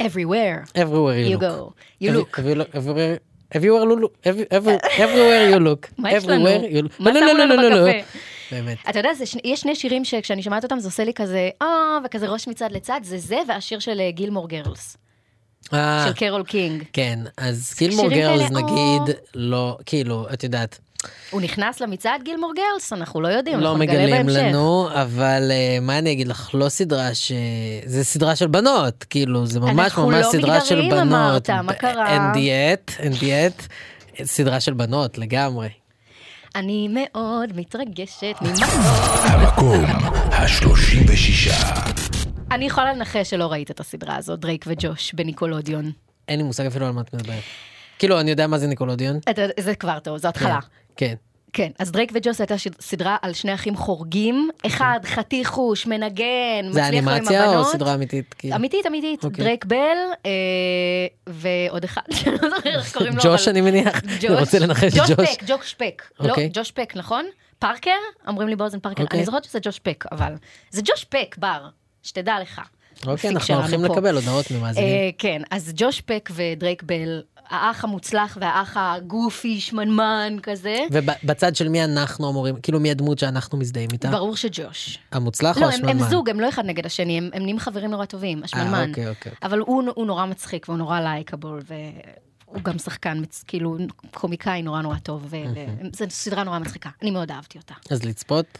everywhere. everywhere you You look. go. You Every- look. every- everywhere, everywhere you look, every- every- everywhere you look. מה יש לנו? מה לא, שמו לא, לא, לנו לא, לא, לא. בקפה? באמת. אתה יודע, זה יש שני שירים שכשאני שומעת אותם זה עושה לי כזה, אה, וכזה ראש מצד לצד, זה זה והשיר של אה, Gilmore Girls, אה, של קרול קינג. כן, אז Gilmore Girls כאלה, נגיד, לא, כאילו, את יודעת, הוא נכנס למצעד Gilmore Girls, אנחנו לא יודעים, לא אנחנו נגלה מגלים בהמשך. לנו, אבל אה, מה אני אגיד לך, לא סדרה ש... זה סדרה של בנות, כאילו, זה ממש אנחנו ממש לא סדרה של בנות. אמרת, מה קרה? אין דיאט, אין דיאט, סדרה של בנות לגמרי. אני מאוד מתרגשת ממה... המקום ה-36. אני יכולה לנחש שלא ראית את הסדרה הזאת, דרייק וג'וש בניקלודיאון. אין לי מושג אפילו על מה את מדברת. כאילו, אני יודע מה זה ניקלודיאון. אתה- זה כבר טוב, זו התחלה. כן. כן, אז דרייק וג'וש הייתה סדרה על שני אחים חורגים, אחד חתיך אש, מנגן, זה מצליח לו עם אנימציה או הבנות. סדרה אמיתית? כאילו? אמיתית, אמיתית. אוקיי. דרייק בל, אה, ועוד אחד, שאני לא זוכרת איך קוראים לו. ג'וש, אני מניח. ג'וש. אני רוצה לנחש ג'וש ג'וש. פק, ג'וש פק. לא, אוקיי. ג'וש פק, נכון? פארקר? אומרים לי באוזן פארקר. אוקיי. אני זוכרת שזה ג'וש פק, אבל... זה ג'וש פק, בר, שתדע לך. אוקיי, אנחנו הולכים. לקבל הודעות ממאזינים. אה, כן, אז ג'וש פק ודרייק בל, האח המוצלח והאח ה goofy, שמנמן כזה. ובצד של מי אנחנו אמורים, כאילו מי הדמות שאנחנו מזדהים איתה? ברור שג'וש. המוצלח לא, או השמנמן? הם זוג, הם לא אחד נגד השני, הם, הם נהיים חברים נורא טובים, השמנמן. אוקיי, אוקיי. אבל הוא, הוא נורא מצחיק והוא נורא לייקable, והוא גם שחקן, כאילו, קומיקאי נורא נורא טוב, ו- ו- זו סדרה נורא מצחיקה, אני מאוד אהבתי אותה. אז לצפות?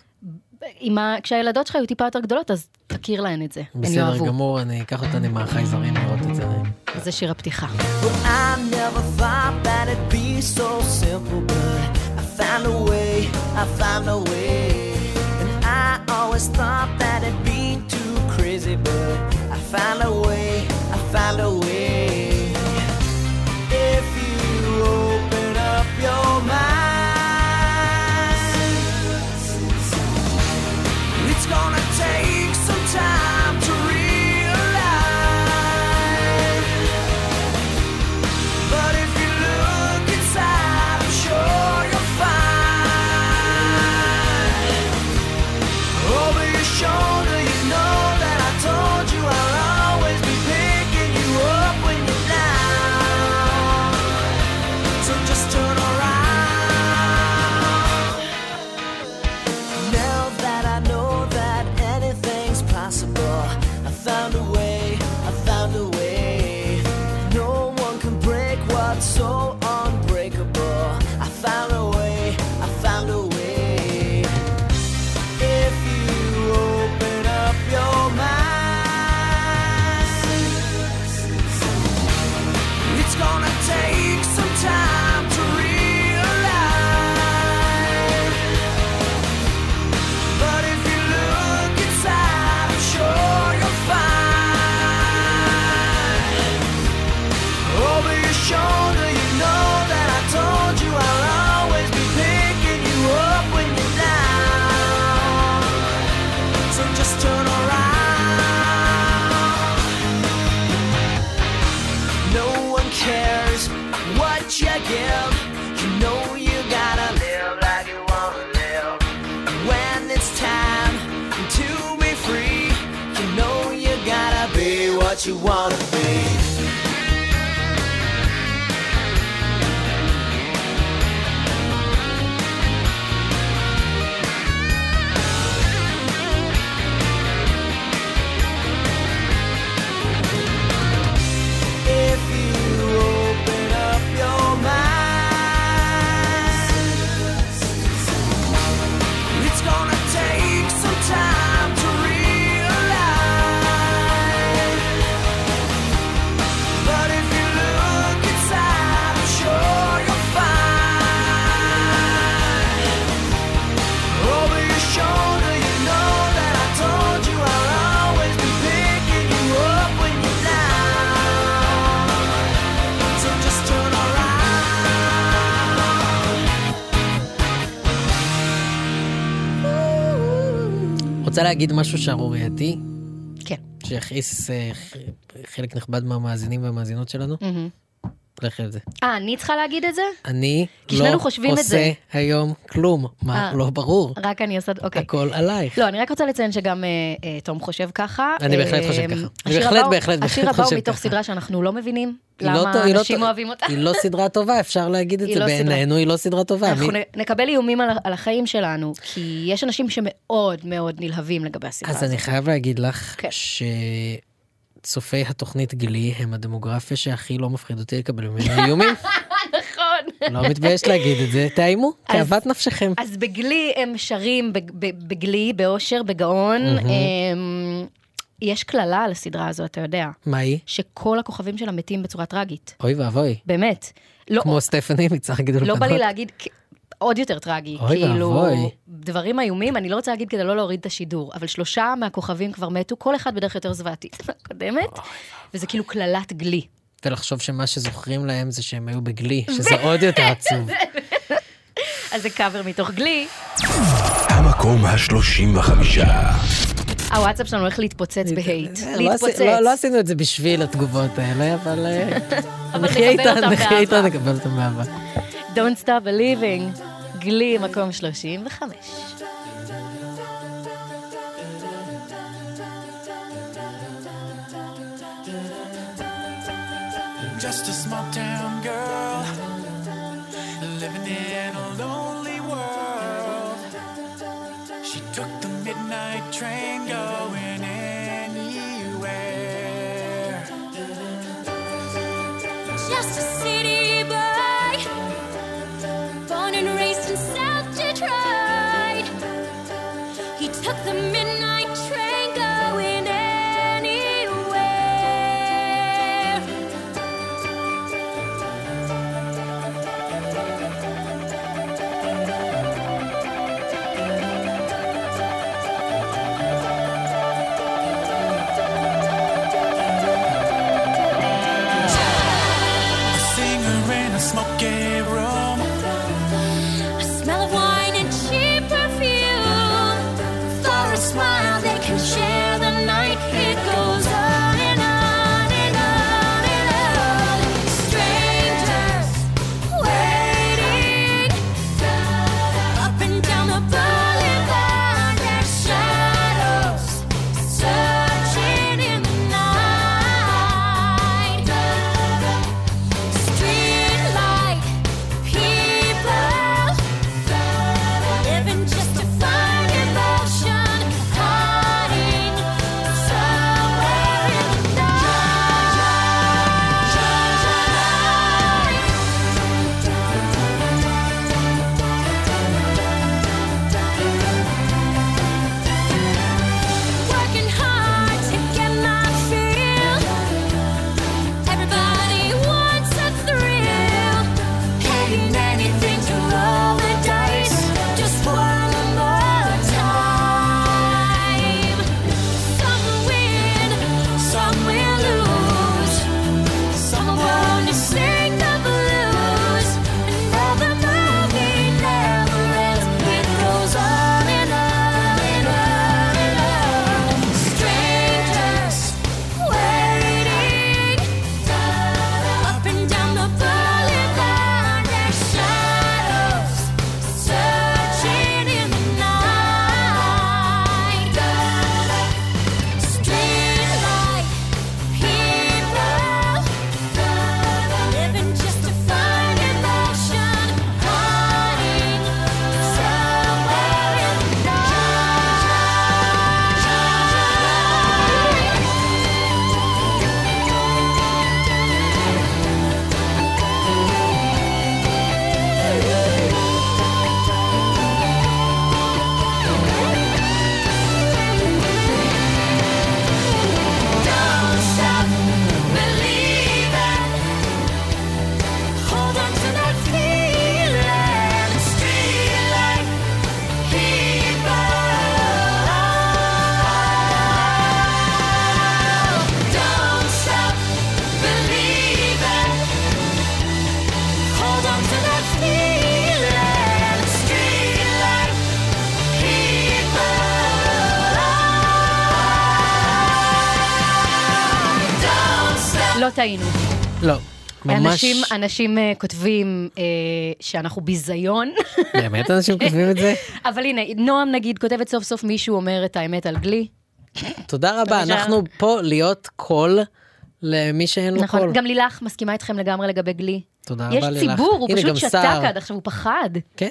עם ה... כשהילדות שלך היו טיפה יותר גדולות, אז תכיר להן את זה, בסדר. גמור, אני אקח אותן עם החייזרים לראות את זה. זה שיר הפתיחה. I found a way, I found a way. You wanna be. להגיד משהו שערורייתי? כן. שיכעיס אה, חלק נכבד מהמאזינים והמאזינות שלנו? מהמם. לכי על זה. אה, אני צריכה להגיד את זה? אני לא את עושה. היום כלום. מה, אה. לא ברור. רק אני עושה, אוקיי. הכל עלייך. לא, אני רק רוצה לציין שגם אה, אה, תום חושב ככה. אני בהחלט חושב ככה. אני בהחלט, הבא הוא- בהחלט, השיר בהחלט הבא הוא חושב מתוך ככה. סדרה שאנחנו לא מבינים לא למה לא אנשים אוהבים אותה. היא לא סדרה טובה, אפשר להגיד את זה לא. בעינינו, היא לא סדרה טובה. אנחנו נקבל איומים על, החיים שלנו, כי יש אנשים שמאוד מאוד נלהבים לגבי הסדרה אז הזאת. אני חייב להגיד לך כן. שצופי התוכנית גילי הם הדמוגרפיה שהכי לא מפחיד אותי לקבל ממנו איומים. נכון. לא מתבייש להגיד את זה, תאיימו, כאוות נפשכם. אז בגלי הם שרים בגלי, באושר, בגאון. אמ, יש קללה על הסדרה הזו, אתה יודע. מה היא? שכל הכוכבים שלה מתים בצורה טרגית. אוי ואבוי. באמת. לא, כמו סטפני מצח גידול לא בא לי. להגיד עוד יותר טרגי. אוי כאילו, ואבוי. דברים איומים, אני לא רוצה להגיד כדי לא להוריד את השידור, אבל שלושה מהכוכבים כבר מתו, כל אחד בדרך יותר זוועתית מהקודמת, וזה כאילו קללת גלי. ולחשוב שמה שזוכרים להם זה שהם היו בגלי, שזה עוד יותר עצוב. אז זה קאבר מתוך גלי. המקום השלושים וחמישה. הוואטסאפ שלנו הולך להתפוצץ בהייט. לא להתפוצץ. עשי- לא לא עשינו את זה בשביל התגובות האלה, אבל אה, אבל נחיה איתן, נחיה איתן. נקבל אותם באהבה. Don't stop believing. גלי מקום 35. Just a small town girl living in a lonely world. She took the midnight train going anywhere. Just a city טעינו. לא. ממש- אנשים, אנשים אה, כותבים אה, שאנחנו ביזיון, באמת אנשים כותבים את זה? אבל הנה, נועם נגיד כותבת סוף סוף מישהו אומר את האמת על גלי. תודה רבה. אנחנו פה להיות קול למי שאין לו נכון, קול. גם לילך מסכימה איתכם לגמרי לגבי גלי. תודה יש רבה לילך. ציבור, הוא פשוט שתק. עד עכשיו, הוא פחד. כן.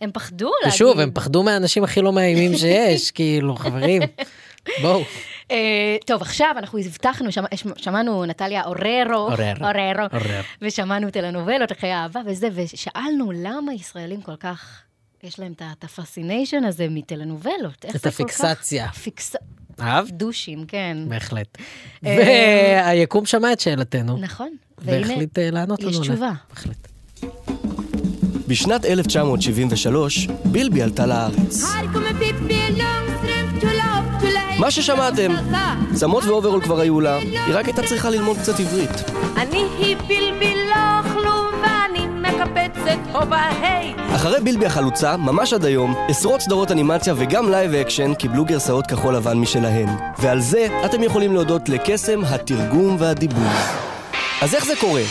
הם פחדו להגיד. ושוב, הם פחדו מהאנשים הכי לא מאיימים שיש, כאילו, חברים, בואו. אה, טוב, עכשיו אנחנו הבטחנו, שמע- שמענו נטליה אוררו, אוררו. אוררו, אוררו. ושמענו טלנובלות, חיי אהבה וזה, ושאלנו למה ישראלים כל כך, יש להם את את ה fascination הזה מטלנובלות. את הפיקסציה. פיקס... אהבת? דושים, כן. בהחלט. אה, והיקום שמע את שאלתנו. נכון. והחליט אה, לענות לנו. יש. תשובה. בשנת 1973, בילבי עלתה לארץ. מה ששמעתם, צמות ואוברול כבר היו לה, היא רק הייתה צריכה ללמוד קצת עברית. אני היא בילבי לא ואני מקפצת הופה היי אחרי בילבי החלוצה, ממש עד היום, עשרות סדרות אנימציה וגם live action קיבלו גרסאות כחול לבן משלהן. ועל זה אתם יכולים להודות לקסם התרגום והדיבוב. אז איך זה קורה?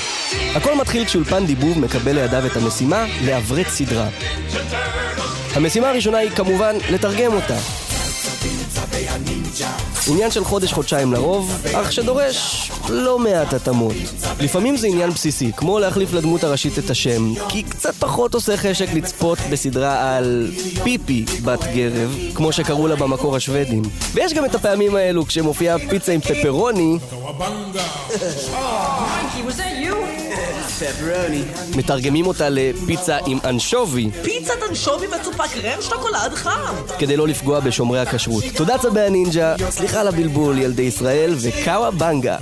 הכל מתחיל כשאולפן דיבוב מקבל לידיו את המשימה לעברת סדרה. המשימה הראשונה היא כמובן לתרגם אותה. עניין של חודש-חודשיים לרוב, אך שדורש לא מעט התאמות. לפעמים זה עניין בסיסי, כמו להחליף לדמות הראשית את השם, כי קצת פחות עושה חשק לצפות בסדרה על פיפי בת גרב, כמו שקראו לה במקור השוודים. ויש גם את הפעמים האלו כשמופיעה פיצה עם פפרוני, מתרגמים אותה לפיצה עם אנשובי, פיצת אנשובי מצופה קרם שוקולד חם. כדי לא לפגוע בשומרי הכשרות. תודה צבי הנינג'ה, סליחה על הבלבול ילדי ישראל ו cowabunga.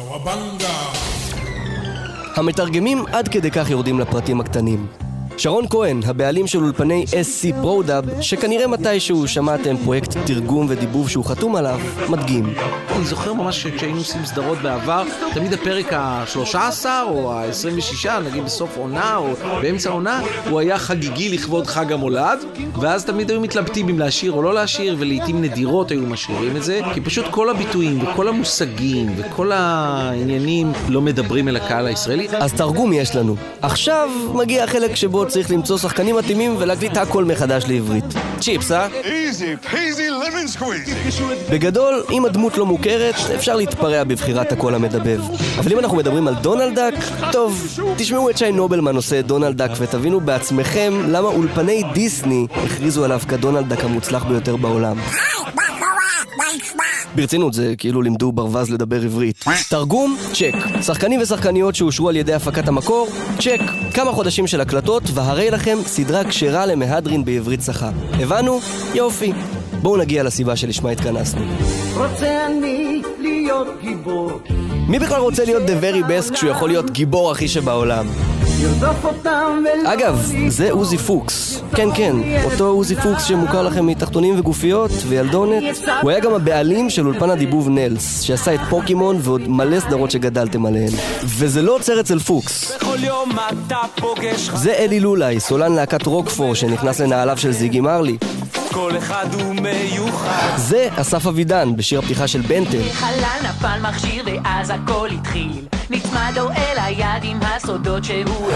המתרגמים עד כדי כך יורדים לפרטים הקטנים. שרון כהן, הבעלים של אולפני SC Produb, שכנראה מתישהו שמעתם פרויקט תרגום ודיבוב שהוא חתום עליו, מדגים. אני זוכר ממש שכשהיינו עושים סדרות בעבר, תמיד הפרק ה-13 או ה-26, נגיד בסוף עונה או באמצע עונה, הוא היה חגיגי לכבוד חג המולד, ואז תמיד היו מתלבטים אם להשאיר או לא להשאיר, ולעיתים נדירות היו משאירים את זה, כי פשוט כל הביטויים וכל המושגים וכל העניינים לא מדברים אל הקהל הישראלי. אז תרגום יש לנו. עכשיו מגיע החלק שבו צריך למצוא שחקנים מתאימים ולהקליט הכל מחדש לעברית. צ'יפס, אה? Easy peasy. בגדול, אם הדמות לא מוכרת, אפשר להתפרע בבחירת הקול המדבב. אבל אם אנחנו מדברים על דונלד דאק, טוב, תשמעו את שי נובלמן עושה את דונלד דאק ותבינו בעצמכם למה אולפני דיסני הכריזו עליו כדונלד דאק המוצלח ביותר בעולם. ברצינות, זה כאילו לימדו ברווז לדבר עברית. תרגום, צ'ק. שחקנים ושחקניות שאושרו על ידי הפקת המקור, צ'ק. כמה חודשים של הקלטות, והרי לכם סדרה כשרה למהדרין בעברית צחה. הבנו? יופי. בואו נגיע לסיבה שלשמה התכנסנו. רוצה אני להיות גיבור. מי בכלל רוצה להיות the very best כשהוא יכול להיות גיבור הכי שבעולם? אגב, זה עוזי פוקס. כן, כן, אותו עוזי פוקס שמוכר לכם מתחתונים וגופיות וילדונת. הוא היה גם הבעלים של אולפן הדיבוב נלס, שעשה את פוקימון ועוד מלא סדרות שגדלתם עליהן. וזה לא עוצר אצל פוקס. זה אלי לולאי, סולן להקת רוקפור שנכנס לנעליו של זיגי מרלי. כל אחד הוא מיוחד זה אסף אבידן בשיר הפתיחה של בנטל. חלל נפל מכשיר ואז הכל התחיל נצמד לו אל היד עם הסודות שהוא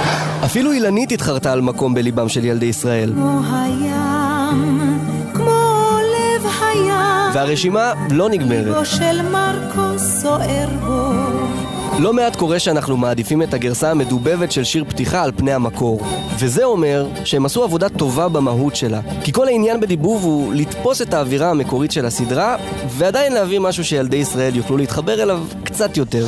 אפילו אילנית התחרתה על מקום בליבם של ילדי ישראל. כמו הים, כמו לב הים, והרשימה לא נגמרת. ליבו של מרקו סוער בו. לא מעט קורה שאנחנו מעדיפים את הגרסה המדובבת של שיר פתיחה על פני המקור. וזה אומר שהם עשו עבודה טובה במהות שלה. כי כל העניין בדיבוב הוא לתפוס את האווירה המקורית של הסדרה, ועדיין להביא משהו שילדי ישראל יוכלו להתחבר אליו קצת יותר.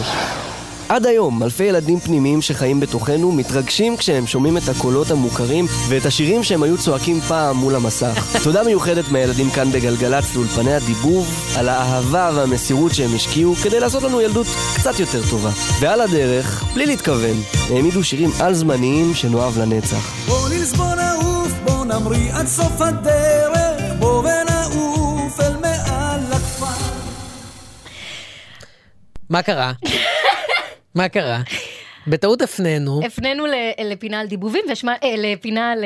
עד היום, אלפי ילדים פנימיים שחיים בתוכנו מתרגשים כשהם שומעים את הקולות המוכרים ואת השירים שהם היו צועקים פעם מול המסך. תודה מיוחדת מהילדים כאן בגלגלצ לאולפני הדיבוב, על האהבה והמסירות שהם השקיעו כדי לעשות לנו ילדות קצת יותר טובה. ועל הדרך, בלי להתכוון, העמידו שירים על-זמניים שנאהב לנצח. בוא נלס בוא נעוף, בוא נמריא עד סוף הדרך, בוא ונעוף אל מעל הכפר. מה קרה? מה קרה? בטעות הפנינו. הפנינו לפינה על דיבובים, אה, לפינה על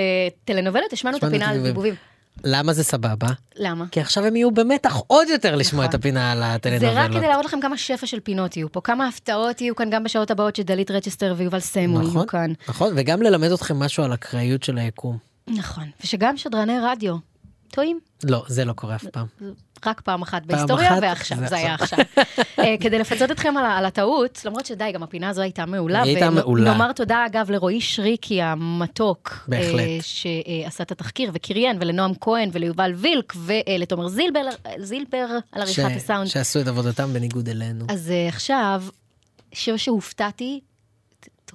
טלנובלת, השמענו את הפינה על. דיבובים. למה זה סבבה? למה? כי עכשיו הם יהיו במתח עוד יותר לשמוע את הפינה על זה רק הטלנובלות. כדי להראות לכם כמה שפע של פינות יהיו פה, כמה הפתעות יהיו כאן גם בשעות הבאות שדלית רצ'סטר ויובל סמו יהיו נכון, כאן. נכון, וגם ללמד אתכם משהו על אקראיות של היקום. נכון, ושגם שדרני רדיו טועים. לא, זה לא קורה אף פעם. רק פעם אחת פעם בהיסטוריה, אחת, ועכשיו, זה זה היה עכשיו. אה, כדי לפצות אתכם על הטעות, למרות שדי, גם הפינה הזו הייתה מעולה. היא הייתה מעולה. ונאמר תודה, אגב, לרועי שריקי המתוק. בהחלט. אה, שעשה את התחקיר, וקריין, ולנועם כהן, וליובל וילק, ולתומר זילבר, זילבר על עריכת ש- הסאונד. שעשו את עבודתם בניגוד אלינו. אז אה, עכשיו, שיר שהופתעתי,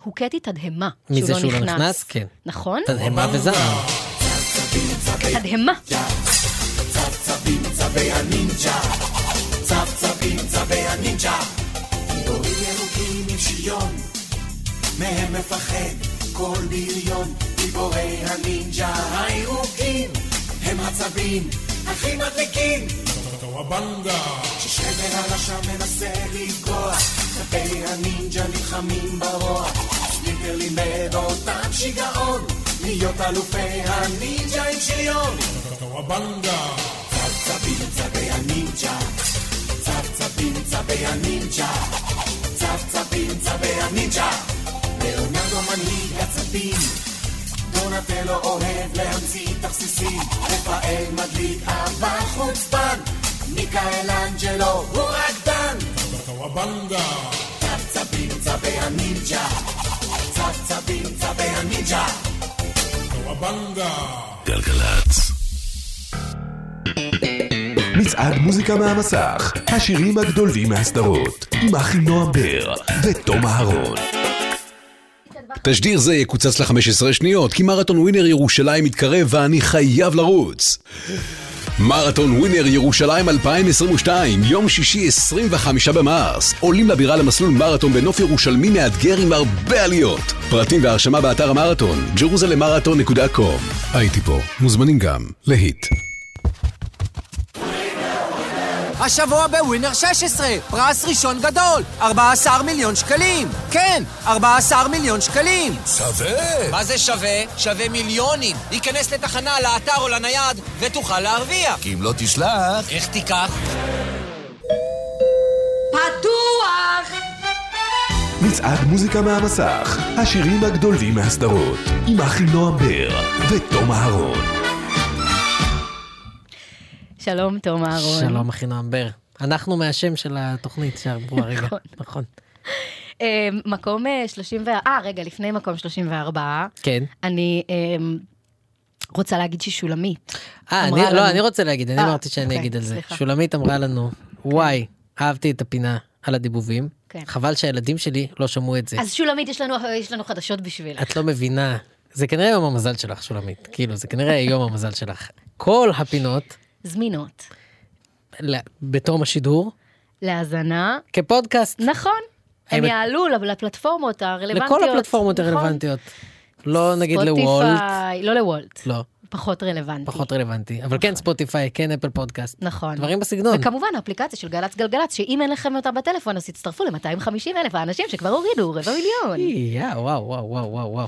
הוכיתי תדהמה. מזה שהוא לא נכנס? כן. נכון? תדהמה וזעם. תדהמה. צבי הנינג'ה, צבצבים צבי הנינג'ה, גיבורים ירוקים עם שיון, מהם מפחד כל בריון, גיבורי הנינג'ה הירוקים, הם הצבים הכי מדליקים. כששרדר הרשע מנסה לפגוע, צבי הנינג'ה נלחמים ברוע, ספלינטר לימד אותם שיגעון, להיות אלופי הנינג'ה עם שריון. צבצבים צבי הנינג'ה, צבצבים צבי הנינג'ה, צבצבים צבי הנינג'ה, ליאונרדו מנהיג הצבים, דונטלו אוהב להמציא תכסיסים, רפאל מדליק אבל חוצפן, מיקאל אנג'לו הוא רקדן, צבצבים צבי הנינג'ה, צבצבים צבי הנינג'ה, גלגלצ. מצעד מוזיקה מהמסך, השירים הגדולים מהסדרות, עם אחי נועם בר ותום אהרון. תשדיר זה יקוצץ ל-15 שניות, כי מרתון ווינר ירושלים מתקרב ואני חייב לרוץ. מרתון ווינר ירושלים 2022, יום שישי 25 במרס. עולים לבירה למסלול מרתון בנוף ירושלמי מאתגר עם הרבה עליות. פרטים והרשמה באתר המרתון, jerusalemarathon.com. הייתי פה, מוזמנים גם להיט. השבוע בווינר 16, פרס ראשון גדול, 14 מיליון שקלים. כן, 14 מיליון שקלים. שווה! מה זה שווה? שווה מיליונים. להיכנס לתחנה, לאתר או לנייד, ותוכל להרוויח. כי אם לא תשלח... איך תיקח? פתוח! מצעד מוזיקה מהמסך, השירים הגדולים מהסדרות, עם אחי נועם בר ותום אהרון. שלום, תום אהרון. שלום אחי נועם בר. אנחנו מהשם של התוכנית שאמרו הרגע. נכון. נכון. אה, מקום אה, 34, אה, רגע, לפני מקום 34, כן. אני אה, רוצה להגיד ששולמית. אה, לא, אני רוצה להגיד, אני אה, אמרתי שאני אוקיי, אגיד על זה. שולמית אמרה לנו, וואי, אהבתי את הפינה על הדיבובים, כן. חבל שהילדים שלי לא שמעו את זה. אז שולמית, יש לנו, יש לנו חדשות בשבילך. את לא מבינה, זה כנראה יום המזל שלך, שולמית. כאילו, זה כנראה יום המזל שלך. כל הפינות, זמינות. בתום השידור, להאזנה. כפודקאסט. נכון. הם יעלו לפלטפורמות הרלוונטיות. לכל הפלטפורמות נכון. הרלוונטיות. לא נגיד לוולט, לא לוולט. לא, פחות רלוונטי. פחות רלוונטי. אבל כן ספוטיפיי, כן אפל פודקאסט. נכון. דברים בסגנון. וכמובן האפליקציה של גל"צ גלגלצ, שאם אין לכם אותה בטלפון, אז תצטרפו ל-250 אלף האנשים שכבר הורידו רבע מיליון. יא, וואו, וואו, וואו, וואו, וואו.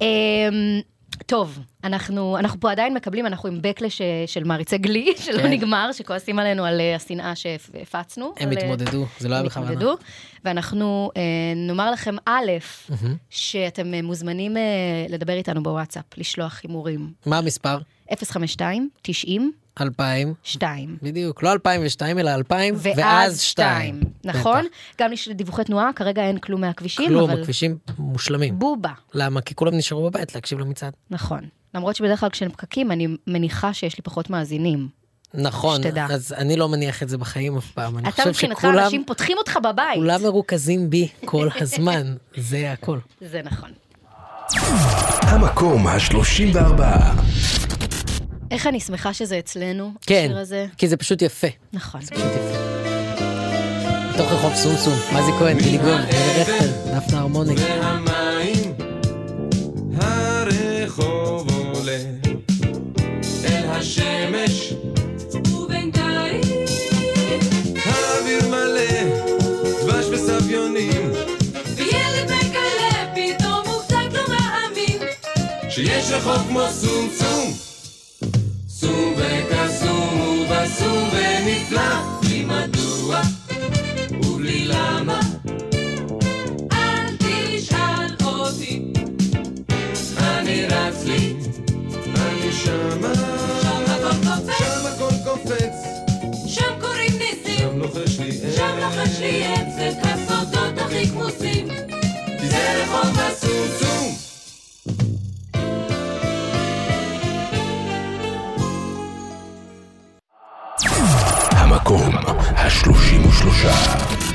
אמ, טוב, אנחנו, אנחנו פה עדיין מקבלים, אנחנו עם בקלש אה, של מעריצי גלי, שלא כן. נגמר, שכועסים עלינו על אה, השנאה שהפצנו. הם על, אה, התמודדו, זה לא היה הם בכוונה. התמודדו, ואנחנו אה, נאמר לכם, א', מהמם. שאתם מוזמנים אה, לדבר איתנו בוואטסאפ, לשלוח הימורים. מה המספר? 052 90 2000. 2. בדיוק, לא 2002 אלא 2000 ואז ואז 2. 2. נכון? גם יש דיווחי תנועה, כרגע אין כלום מהכבישים, כלום, אבל... הכבישים מושלמים. בובה. למה? כי כולם נשארו בבית להקשיב למצעד. נכון. למרות שבדרך כלל כשאין פקקים, אני מניחה שיש לי פחות מאזינים. נכון, שתדע. אז אני לא מניח את זה בחיים אף פעם. אני אתה חושב מבחינתך, שכולם אנשים פותחים אותך בבית. כולם מרוכזים בי כל הזמן, זה הכל. זה נכון. המקום ה-34. איך אני שמחה שזה אצלנו, כן, השיר הזה. כי זה פשוט יפה. נכון. זה פשוט יפה. בתוך רחוב סומסום, מזי כהן, גילי גוב, אלי רכטר, דפנה הרמוני. והמים, הרחוב עולה אל השמש, ובינתיים האוויר מלא דבש וסביונים, וילד מגלה פתאום הוא קצת לא מאמין שיש רחוב כמו קסום וקסום ובסום ונפלא, מדוע ובלי למה. אל תשאל אותי, אני רץ לי, אני שמה. שם הכל קופץ, שם הכל קופץ. שם קוראים ניסים, שם לוחש לי עץ, שם לוחש לי עץ, את הסודות הכי כמוסים. זה רחוב הסומסום המקום השלושים ושלושה.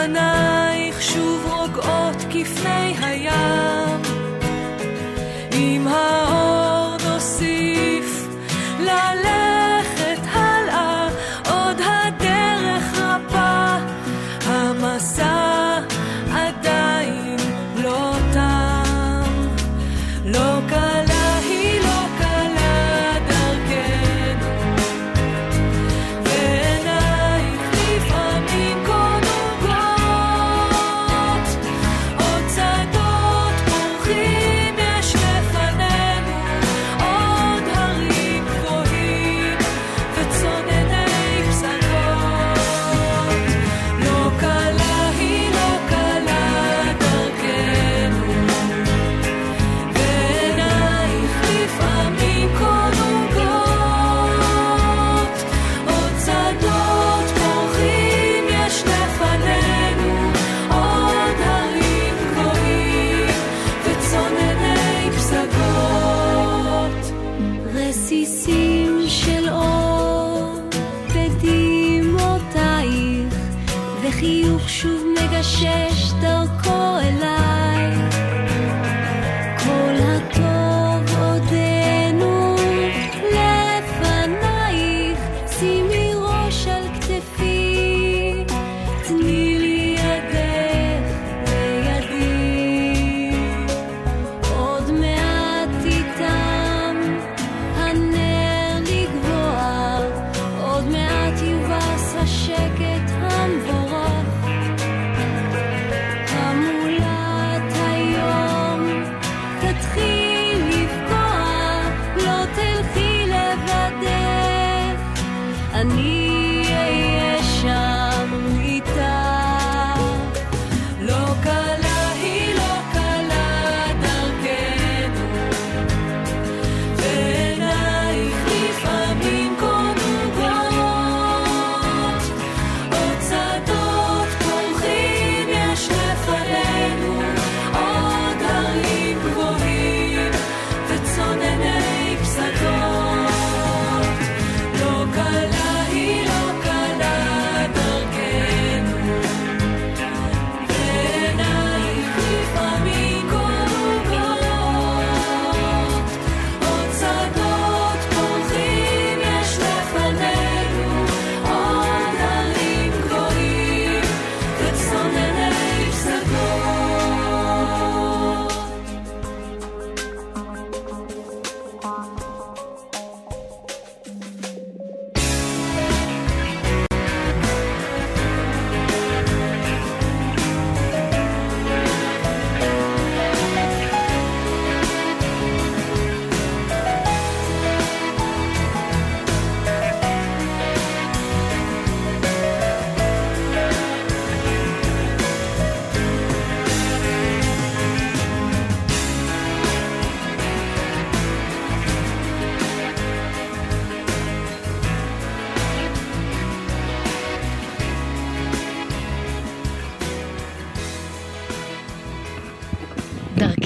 ופנייך שוב רוגעות כפני הים. עם האור נוסיף ללכת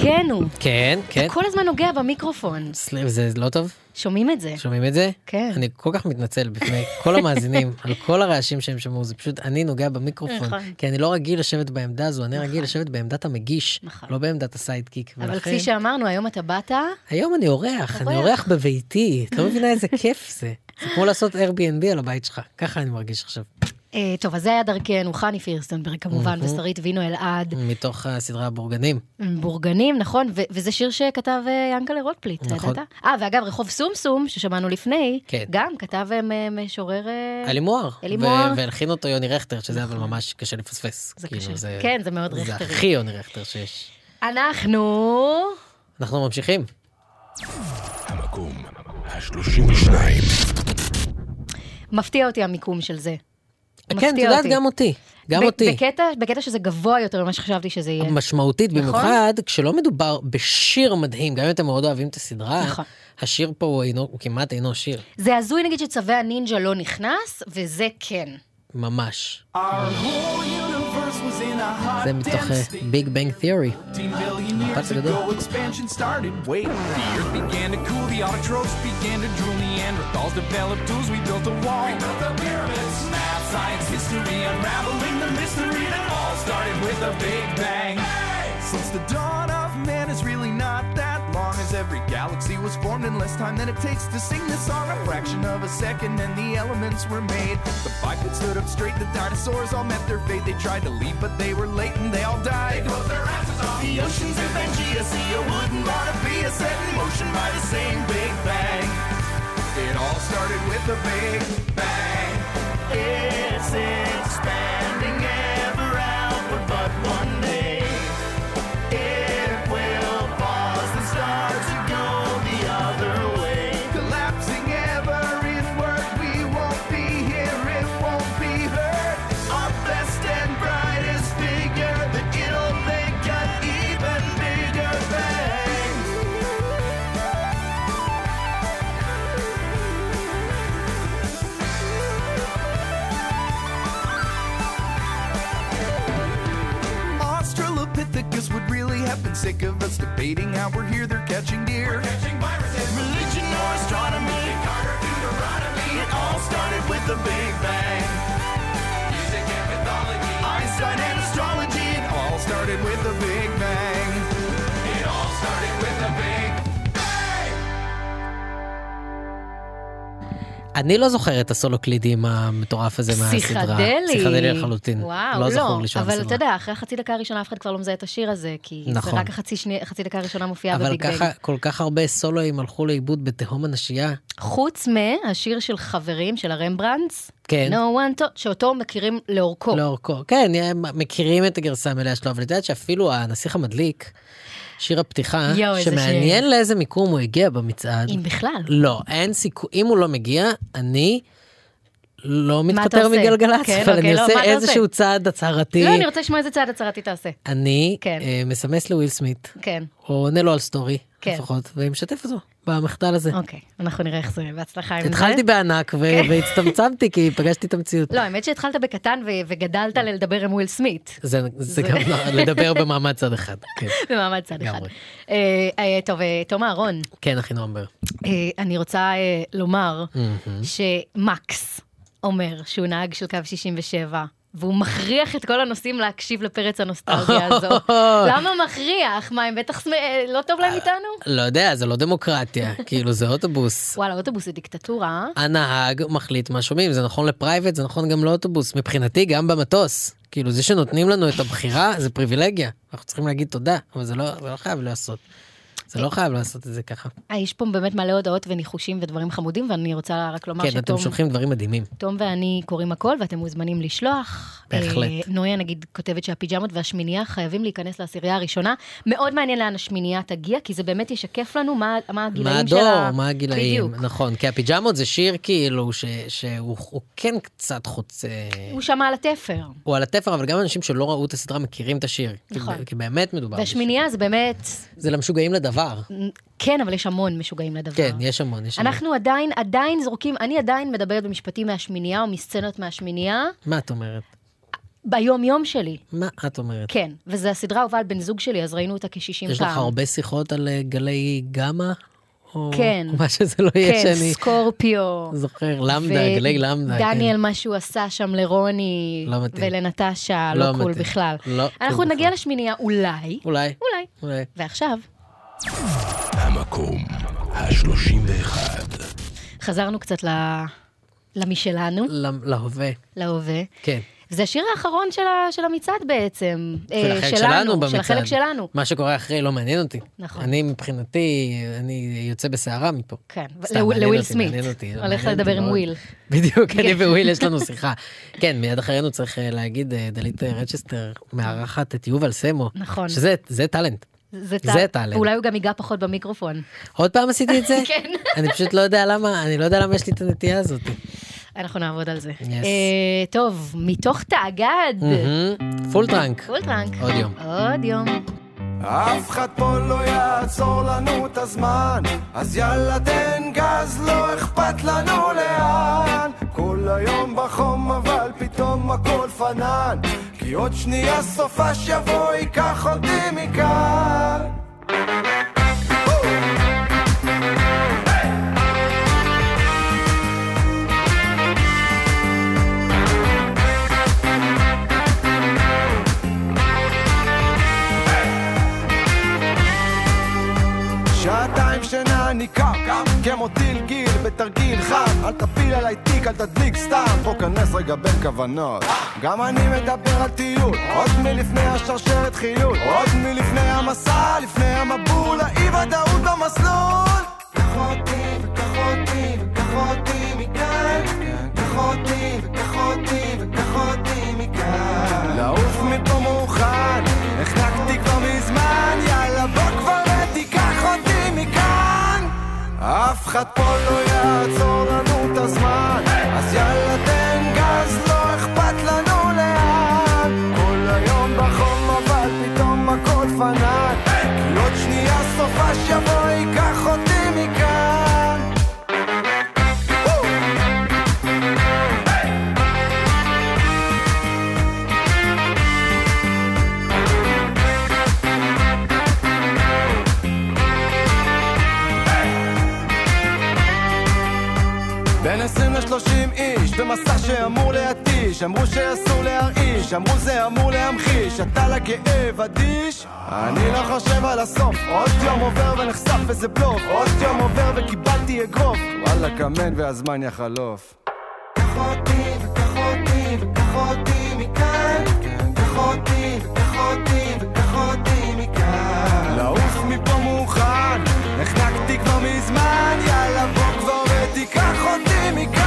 דרכנו. כן, כן. אתה כל הזמן נוגע במיקרופון. סליחה, זה לא טוב? שומעים את זה. שומעים את זה? כן. אני כל כך מתנצל בפני כל המאזינים על כל הרעשים שהם שמעו, זה פשוט אני נוגע במיקרופון. נכון. כי אני לא רגיל לשבת בעמדה הזו, אני רגיל לשבת בעמדת המגיש, לא בעמדת ה sidekick. אבל ולכן- כפי שאמרנו, היום אתה באת, היום אני אורח, אני אורח. אורח בביתי, את לא מבינה איזה כיף זה. זה כמו לעשות Airbnb על הבית שלך, ככה אני מרגיש עכשיו. אה, טוב, אז זה היה דרכנו, חני פירסטנברג כמובן. ושרית וינו אלעד. מתוך הסדרה בורגנים. בורגנים, נכון, וזה שיר שכתב אה, ינקלה רוטפליט, נכון. ידעת? אה, ואגב, רחוב סומסום, ששמענו לפני, כן. גם כתב אה, משורר... אה, אלי מוהר. אלי מוהר. והלחין אותו יוני רכטר, שזה אבל ממש קשה לפספס. זה כאילו, קשה. כן, זה מאוד זה רכטרי. הכי יוני רכטר שיש. אנחנו... אנחנו ממשיכים. ה-32. מפתיע אותי המיקום של זה. כן, את יודעת. גם אותי. גם ב- אותי. בקטע, בקטע שזה גבוה יותר ממה שחשבתי שזה יהיה. משמעותית נכון? במיוחד כשלא מדובר בשיר מדהים, גם אם אתם מאוד אוהבים את הסדרה, נכון. השיר פה הוא, אינו, הוא כמעט אינו שיר, זה הזוי נגיד שצווי הנינג'ה לא נכנס, וזה כן. ממש. Whole universe זה מתוך dense ביג בנג תיאורי. 15 billion years הפץ הגדול. ago, expansion started. Wait, the earth began to cool, the autotrophs began to drool, Neanderthals developed tools, we built a wall. We built the pyramids. Math, science, history, unraveling the mystery that all started with a big bang. Since the dawn of every galaxy was formed in less time than it takes to sing this song. A fraction of a second, and the elements were made. The bipeds stood up straight, the dinosaurs all met their fate. They tried to leave, but they were late and they all died. They closed their asses off. The oceans in Pangea see a wooden Bonavia set in motion by the same Big Bang. It all started with a Big Bang. It's expanding Australopithecus would really have been sick of us debating how we're here. They're catching deer. catching viruses. Religion or astronomy. Deuteronomy. It all started with the Big Bang. Music and mythology. Einstein and astrology. It all started with the Big Bang. אני לא זוכר את הסולו קלידים המטורף הזה מהסדרה. פסיכדלי. פסיכדלי לחלוטין. וואו, לא לא. זכור לי שם אבל סדרה. אתה יודע, אחרי החצי דקה הראשונה אף אחד כבר לא מזהה את השיר הזה, כי נכון. זה רק החצי שני- חצי דקה הראשונה מופיעה אבל בביג בנג. ככה, כל כך הרבה סולואים הלכו לאיבוד בתהום הנשייה. חוץ מהשיר של חברים, של הרמברנדס, כן. No one to, שאותו מכירים לאורכו. לאורכו. כן, מכירים את הגרסה המלאה שלו, אבל את יודעת שאפילו הנסיך המדליק, שיר הפתיחה, איזה שמעניין שיר. לאיזה מיקום הוא הגיע במצעד. אם בכלל. לא, אין סיכוי, אם הוא לא מגיע, אני לא מתפטר עושה? מגלגלצ, כן, אבל אוקיי, אני לא, אתה איזשהו עושה? צעד הצהרתי. לא, אני רוצה לשמוע איזה צעד הצהרתי תעשה. אני כן. אה, מסמס לוויל סמית, כן. או עונה לו על סטורי, כן. לפחות, ומשתף אותו במחדל הזה. אוקיי, אנחנו נראה איך זה, בהצלחה עם זה. התחלתי בענק ו- כן. והצטמצמתי כי פגשתי את המציאות. לא, האמת שהתחלת בקטן ו- וגדלת לדבר עם וויל סמית. זה, זה זה- גם לא- לדבר במעמד צד אחד. כן, במעמד צד אחד. אה, טוב, אה, תום אהרון, כן אחינועם בר. אה, אני רוצה אה, לומר. שמקס אומר שהוא נהג של קו 67. והוא מכריח את כל הנוסעים להקשיב לפרץ הנוסטלגיה הזו. למה מכריח? מה, הם בטח אה, לא טוב להם איתנו? לא יודע, זה לא דמוקרטיה, כאילו זה אוטובוס. וואלה, אוטובוס זה דיקטטורה. הנהג מחליט מה שומעים, זה נכון לפרייבט, זה נכון גם לאוטובוס. מבחינתי, גם במטוס. כאילו, זה שנותנים לנו את הבחירה, זה פריבילגיה. אנחנו צריכים להגיד תודה, אבל זה לא, זה לא חייב לעשות. זה לא חייב לעשות את זה ככה. אה, יש פה באמת מלא הודעות וניחושים ודברים חמודים, ואני רוצה רק לומר כן, אתם שתום... שולחים דברים מדהימים. תום ואני קוראים הכל, ואתם מוזמנים לשלוח. בהחלט. אה, נויה נגיד כותבת שהפיג'מות והשמינייה חייבים להיכנס לעשירייה הראשונה. מאוד מעניין לאן השמינייה תגיע, כי זה באמת ישקף לנו מה, מה הגילאים מה של ה... הדור, מה הגילאים, בדיוק. נכון, כי הפיג'מות זה שיר כאילו ש- שהוא הוא כן קצת חוצה, הוא שמע על התפר. הוא על התפר, אבל גם אנשים שלא ראו את הסדרה מכירים את השיר. נכון. כי באמת מדובר. בשיר. והשמינייה זה באמת... זה למשוגעים לדבר. כן, אבל יש המון משוגעים לדבר. כן, יש המון, יש המון. אנחנו עדיין, עדיין זורקים, אני עדיין מדברת במשפטים מהשמינייה או מסצנות מהשמינייה, מה את אומרת? ביום יום שלי. מה את אומרת? כן, וזו הסדרה האהובה על בן זוג שלי, אז ראינו אותה כ-60 פעם. יש לך הרבה שיחות על אה, גלי גמא? או כן. מה שזה לא יהיה כן, שאני סקורפיו. זוכר, למדה, גלי למדה. דניאל, כן. מה שהוא עשה שם לרוני לא מתאים. ולנטשה, לא לא קול מתאים. בכלל. לא אנחנו נגיע לשמינייה אולי, אולי. אולי. אולי. ועכשיו, המקום ה-31. חזרנו קצת ל- למשלנו, ל- להווה. להווה. כן. זה השיר האחרון של ה- של המצעד בעצם. של אה, החלק שלנו של במצעד. החלק שלנו. מה שקורה אחרי לא מעניין אותי. נכון. אני מבחינתי, אני יוצא בסערה מפה. כן, לוויל סמית. מעניין אותי, הולך לדבר עם. וויל. בדיוק, אני כן. וויל יש לנו שיחה. כן, מיד אחרינו צריך אה, להגיד, אה, דלית רצ'סטר מארחת את יובל סמו. נכון. שזה זה טאלנט. זה זה טל- טאלנט. אולי הוא גם ייגע פחות במיקרופון. עוד פעם עשיתי את זה? כן. אני פשוט לא יודע למה, אני לא יודע למה יש לי את הנטייה הזאת. אנחנו נעבוד על זה. Yes. אה, טוב, מתוך תאגד. פול טראנק. פול טראנק. עוד יום. עוד יום. אף אחד פה לא יעצור לנו את הזמן. אז יאללה תן גז, לא אכפת לנו לאן. כל היום בחום אבל פתאום הכל פנן. כי עוד שנייה סופש יבוא ייקח אותי מכאן אני קם, כמו טיל גיל בתרגיל חם. אל תפיל עליי תיק, אל תדליק סתם. פה כנס רגע בין כוונות. גם אני מדבר על טיול. עוד מלפני השרשרת חילול עוד מלפני המסע, Kohat poluja, co להתיש אמרו שאסור להרעיש אמרו זה אמור להמחיש. אתה לכאב אדיש. אני לא חושב על הסוף. עוד יום עובר ונחשף איזה בלוף. עוד יום עובר וקיבלתי אגרוף. וואלה כמן והזמן יחלוף. קח אותי וקח אותי וקח אותי מכאן. קח אותי וקח אותי וקח אותי מכאן. לעוף מפה מוכן. נחנקתי כבר מזמן. יאללה בוא כבר ותיקח אותי מכאן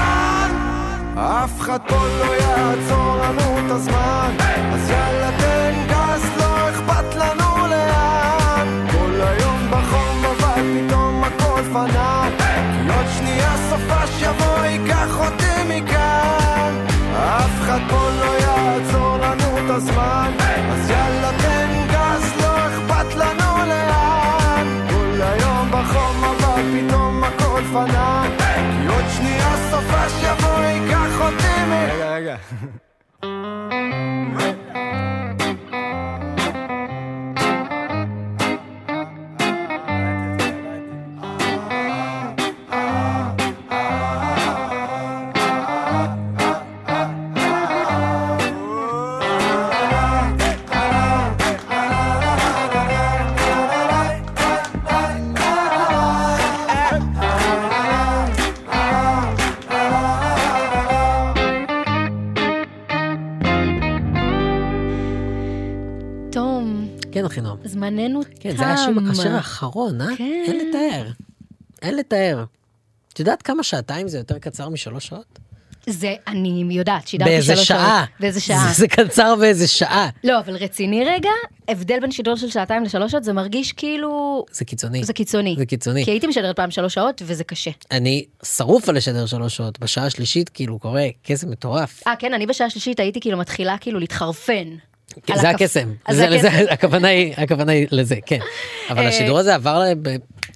אף אחד פה לא יעצור לנו את הזמן. אז יאללה תן גז לא אכפת לנו לאן. כל היום בחום אבל פתאום הכל פנן כי עוד שנייה סופש יבוא ייקח אותי מכאן. אף אחד פה לא יעצור לנו את הזמן. אז יאללה תן גז לא אכפת לנו לאן. כל היום בחום אבל פתאום הכל פנן שנייה סופש יבוא ייקח אותי מ... רגע רגע זמננו תם. כן, זה היה השיר- האחרון, אה? כן. אין לתאר. אין לתאר. את יודעת כמה שעתיים זה יותר קצר משלוש שעות? זה, אני יודעת, שידרתי באיזה שלוש שעה. שעות. באיזה שעה. זה- זה קצר באיזה שעה. לא, אבל רציני רגע, הבדל בין שידור של שעתיים לשלוש שעות, זה מרגיש כאילו... זה קיצוני. זה קיצוני. זה קיצוני. כי הייתי משדרת פעם שלוש שעות, וזה קשה. אני שרוף על לשדר שלוש שעות, בשעה השלישית כאילו קורה קסם מטורף. אה, כן, אני בשעה השלישית הייתי כאילו מתחילה כאילו להתחרפן. כן, זה הקסם. הכוונה היא, לזה, כן. אבל אה, השידור הזה עבר,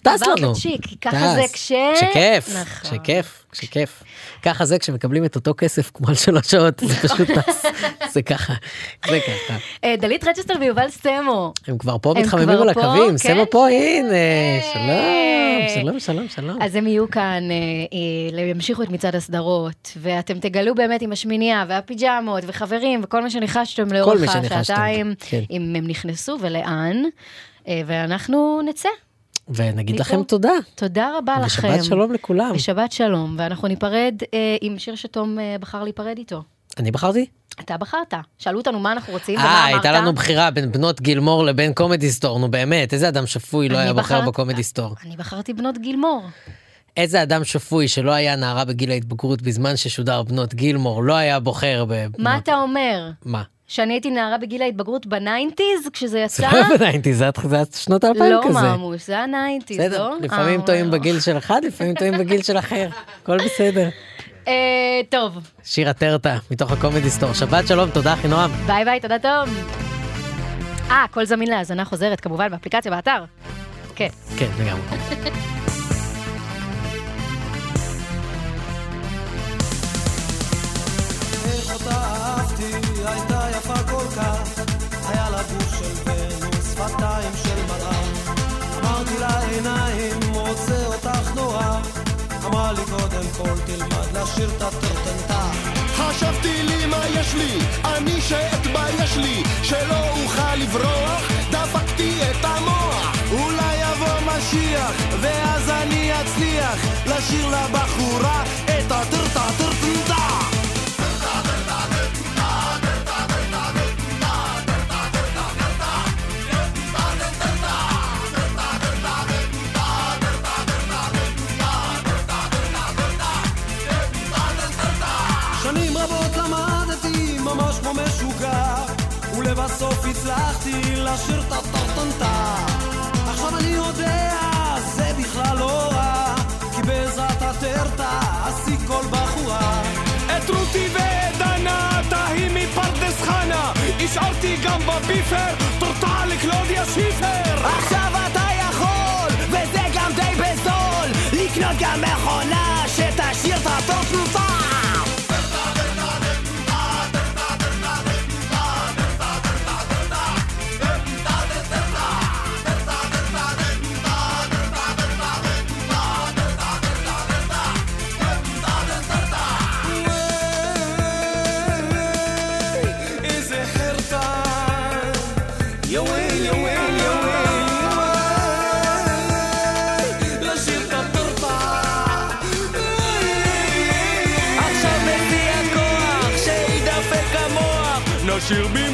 טס עבר לנו. חדשי, כי ככה. זה כש- כשכיף, נכון. כשכיף, כשכיף. ככה זה כשמקבלים את אותו כסף כמו על שלוש שעות, זה פשוט טס. זה ככה, זה ככה. אה, דלית רצ'סטר ויובל סטמו. הם כבר פה מתחממים על? הקווים, כן. סמו פה, הנה, שלום, שלום, שלום, שלום. אז הם יהיו כאן, אה, אה, ימשיכו את מצעד הסדרות, ואתם תגלו באמת עם השמינייה והפיג'מות וחברים וכל מה שניחשתם לאורך השעתיים, כן. אם הם נכנסו ולאן, אה, ואנחנו נצא. ונגיד. לכם תודה. תודה רבה לכם. ושבת שלום לכולם. ושבת שלום, ואנחנו ניפרד אה, עם שיר שתום אה, בחר להיפרד איתו. אני בחרתי? אתה בחרת. שאלו אותנו מה אנחנו רוצים ומה אה, אמרת. הייתה לנו בחירה בין בנות גילמור לבין קומדי סטור, נו באמת, איזה אדם שפוי לא היה בוחר בחרת- בקומדי סטור. אני בחרתי בנות גילמור. איזה אדם שפוי שלא היה נערה בגיל ההתבגרות בזמן ששודר בנות גילמור, לא היה בוחר בבנות... מה אתה אומר? מה? שאני הייתי נערה בגיל ההתבגרות ב nineties כשזה זה יצא? לא היה ב nineties, זה היה- זה שנות האלפיים לא כזה. ממוש, זה היה nineties, בסדר, לא? לפעמים אה, טועים בגיל של אחד, לפעמים טועים בגיל של אחר, הכל בסדר. אה, טוב, שיר הטרטה, מתוך הקומדי סטור. שבת שלום, תודה אחינועם. ביי ביי, תודה תום. אה, הכל זמין להאזנה חוזרת כמובן באפליקציה, באתר. כן. כן, לגמרי. כך, היה לה גוף של ונוס, שפתיים של מלאך. אמרתי לה עיניים, רוצה אותך נורא. אמרה לי קודם כל תלמד לשיר את הטרטנטה. חשבתי לי מה יש לי, אני שאתבייש לי, שלא אוכל לברוח, דפקתי את המוח. אולי יבוא משיח, ואז אני אצליח לשיר לבחורה את הטרטה טרטנטה. הטרטנטה עכשיו אני יודע, זה בכלל לא רע כי בעזרת הטרטה אשיג כל בחורה. את רותי ואת דנה, תהי מפרדס חנה. השארתי גם בביפר, תורתה לקלודיה שיפר המוח נשיר